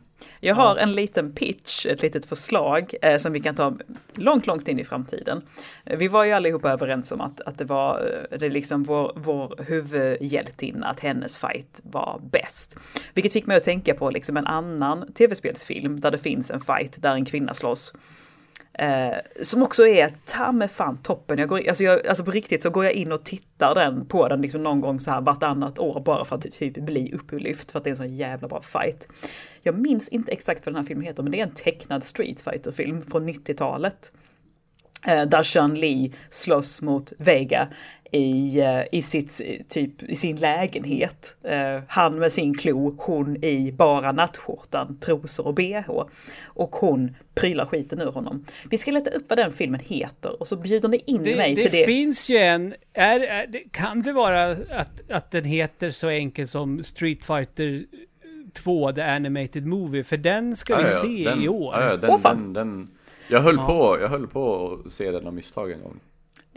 Jag har en liten pitch, ett litet förslag eh, som vi kan ta långt, långt in i framtiden. Eh, Vi var ju allihopa överens om att, att det var eh, det liksom vår, vår huvudhjältinna, att hennes fight var bäst. Vilket fick mig att tänka på liksom en annan tv-spelsfilm där det finns en fight där en kvinna slåss. Eh, som också är ta med fan toppen. Jag går, alltså, jag, alltså på riktigt så går jag in och tittar den på den liksom någon gång så här vartannat år bara för att typ bli upplyft för att det är en sån jävla bra fight. Jag minns inte exakt vad den här filmen heter men det är en tecknad Street fighter film från 90-talet. Eh, där Sean Lee slåss mot Vega i, eh, i, sitt, typ, i sin lägenhet. Eh, han med sin klo, hon i bara nattskjortan, trosor och bh. Och hon prylar skiten ur honom. Vi ska leta upp vad den filmen heter och så bjuder ni in Det, mig det till det. finns ju en... Är, är, det, kan det vara att, att den heter så enkelt som Street Fighter 2, The Animated Movie? För den ska vi Ja, ja, se den, i år. Ja, ja, den, Åh, fan. den, den, jag höll Ja. på, jag höll på att se den av misstag en gång.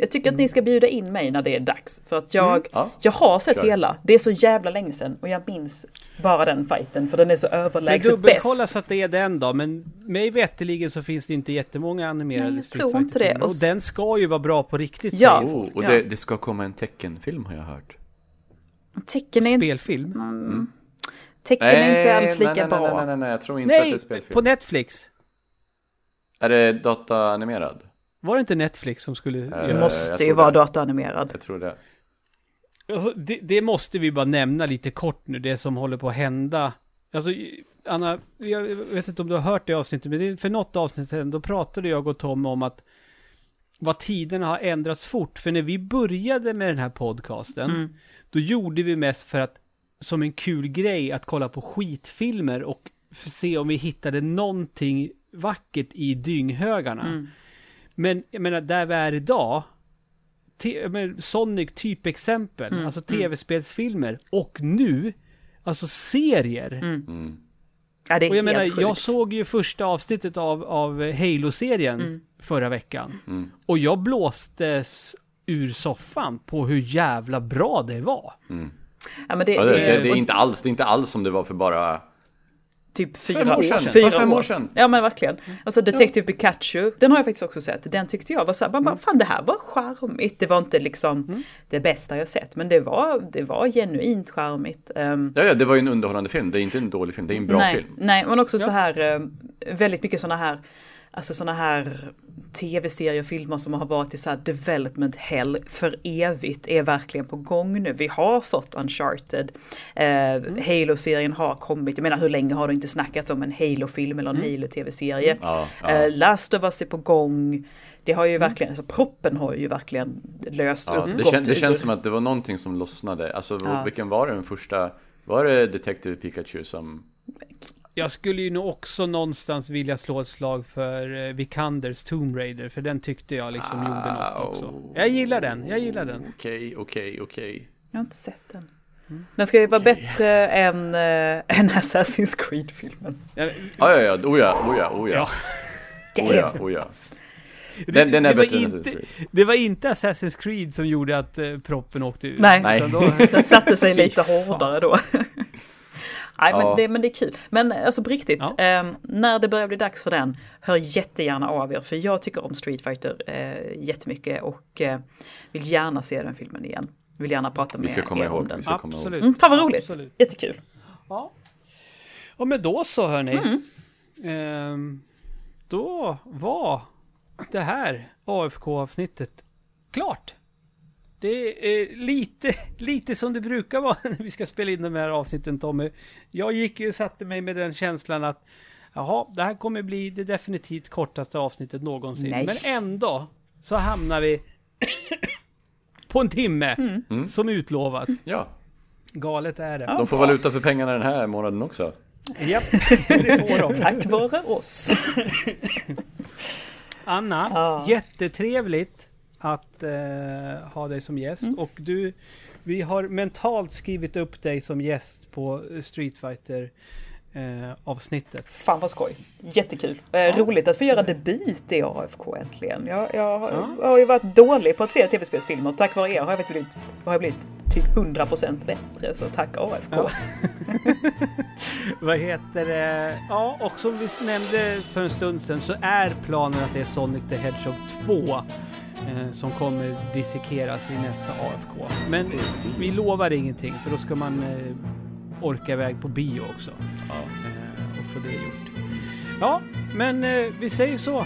Jag tycker att ni ska bjuda in mig när det är dags. För att jag, Ja. jag har sett Kör. hela. Det är så jävla länge sedan och jag minns bara den fighten för den är så Men överlägset dubbelkolla bäst. så att det är den då. Men mig vetteligen så finns det inte jättemånga animerade Nej, jag Street tror inte det. Fighter-filmer. Och den ska ju vara bra på riktigt Ja. Oh, och Ja. det, det ska komma en teckenfilm har jag hört. Tecken är, inte- Spelfilm. tecken är inte alls lika nej, nej, bra. Nej, nej, nej, nej, jag tror inte att det är spelfilm. på Netflix. Är det dataanimerad? Var det inte Netflix som skulle Eh, Det måste ju vara det. dataanimerad. Jag tror det. Alltså, det, det måste vi bara nämna lite kort nu, det som håller på att hända. Alltså, Anna, jag vet inte om du har hört det avsnittet, men för något avsnitt sedan, då pratade jag och Tom om att vad tiderna har ändrats fort. För när vi började med den här podcasten, Mm. då gjorde vi mest för att, som en kul grej, att kolla på skitfilmer och se om vi hittade någonting vackert i dynghögarna. Mm. Men jag menar, där vi är idag, men Sonic typexempel, Mm, alltså mm. tv-spelsfilmer, och nu, alltså serier. Mm. Ja, det är Och jag menar, sjukt. jag såg ju första avsnittet av, av Halo-serien Mm. förra veckan. Mm. Och jag blåstes ur soffan på hur jävla bra det var. Mm. Ja, men det, Ja, det, det, det, det är inte alls, det är inte alls som det var för bara... typ Fem fyra år sedan. Fyra fem år sedan. Ja men verkligen. Alltså Detective Pikachu, den har jag faktiskt också sett. Den tyckte jag var så här, bara, Mm. fan det här var charmigt. Det var inte liksom det bästa jag sett, men det var, det var genuint charmigt. Ehm, Ja, ja, det var ju en underhållande film. Det är inte en dålig film, det är en bra nej, film. Nej, men också så här, eh, väldigt mycket sådana här, alltså sådana här tv-serier och filmer som har varit i så här development hell för evigt är verkligen på gång nu. Vi har fått Uncharted, eh, Halo-serien har kommit, jag menar hur länge har det inte snackats om en Halo-film eller en Halo-tv-serie? Ja, ja. Eh, Last of Us är på gång. Det har ju verkligen, alltså proppen har ju verkligen löst Ja, upp det, kän, det känns som att det var någonting som lossnade. Alltså, Ja. vilken var det den första? Var det Detective Pikachu som... Jag skulle ju nog också någonstans vilja slå ett slag för eh, Vikanders Tomb Raider, för den tyckte jag liksom gjorde något också. Au. Jag gillar den, jag gillar den. Okej, okej, okej. Jag har inte sett den. Den ska ju vara bättre än, äh, än Assassin's Creed-filmen. Ja, Ja, ja, oh ja, oh ja, oh ja. Ja. Oh ja, oh ja. Den, den är det, var bättre än Assassin's Creed. det var inte Assassin's Creed som gjorde att eh, proppen åkte ut. Nej. Då, Den satte sig lite hårdare då. Nej men, Ja. det, men det är kul. Men alltså på riktigt, Ja. eh, när det börjar bli dags för den, hör jättegärna av er. För jag tycker om Street Fighter eh, jättemycket och eh, vill gärna se den filmen igen. Vill gärna prata med Vi ska komma er om ihåg, den. vi ska komma ihåg. absolut. Mm, fan vad roligt, Absolut. jättekul. Ja. Och men då så hörni. Mm. Ehm, då var det här AFK-avsnittet klart. Det är lite, lite som det brukar vara när vi ska spela in de här avsnitten Tommy. Jag gick ju och satte mig med den känslan att jaha, det här kommer bli det definitivt kortaste avsnittet någonsin. Nej. Men ändå så hamnar vi på en timme Mm. Mm. som utlovat. Ja, Galet är det. De får valuta för pengarna den här månaden också. Japp, det får de. Tack vare oss. Anna, Ja. jättetrevligt att eh, ha dig som gäst. Mm. Och du, vi har mentalt skrivit upp dig som gäst på Street Fighter eh, avsnittet. Fan vad skoj. Jättekul. Eh, Roligt att få göra debut i AFK äntligen. Jag, jag, har- Ja. jag har ju varit dålig på att se tv-spelsfilmer. Tack vare er har jag blivit, har jag blivit typ 100% bättre. Så tack AFK. Ja. Vad heter det? Ja, och som vi nämnde för en stund sedan så är planen att det är Sonic the Hedgehog 2 eh, som kommer dissekeras i nästa AFK. Men vi lovar ingenting för då ska man eh, orka iväg på bio också Ja. eh, och få det gjort. Ja, men eh, vi säger så.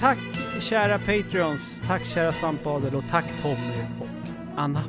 Tack kära Patreons, tack kära Svampadel och tack Tommy och Anna.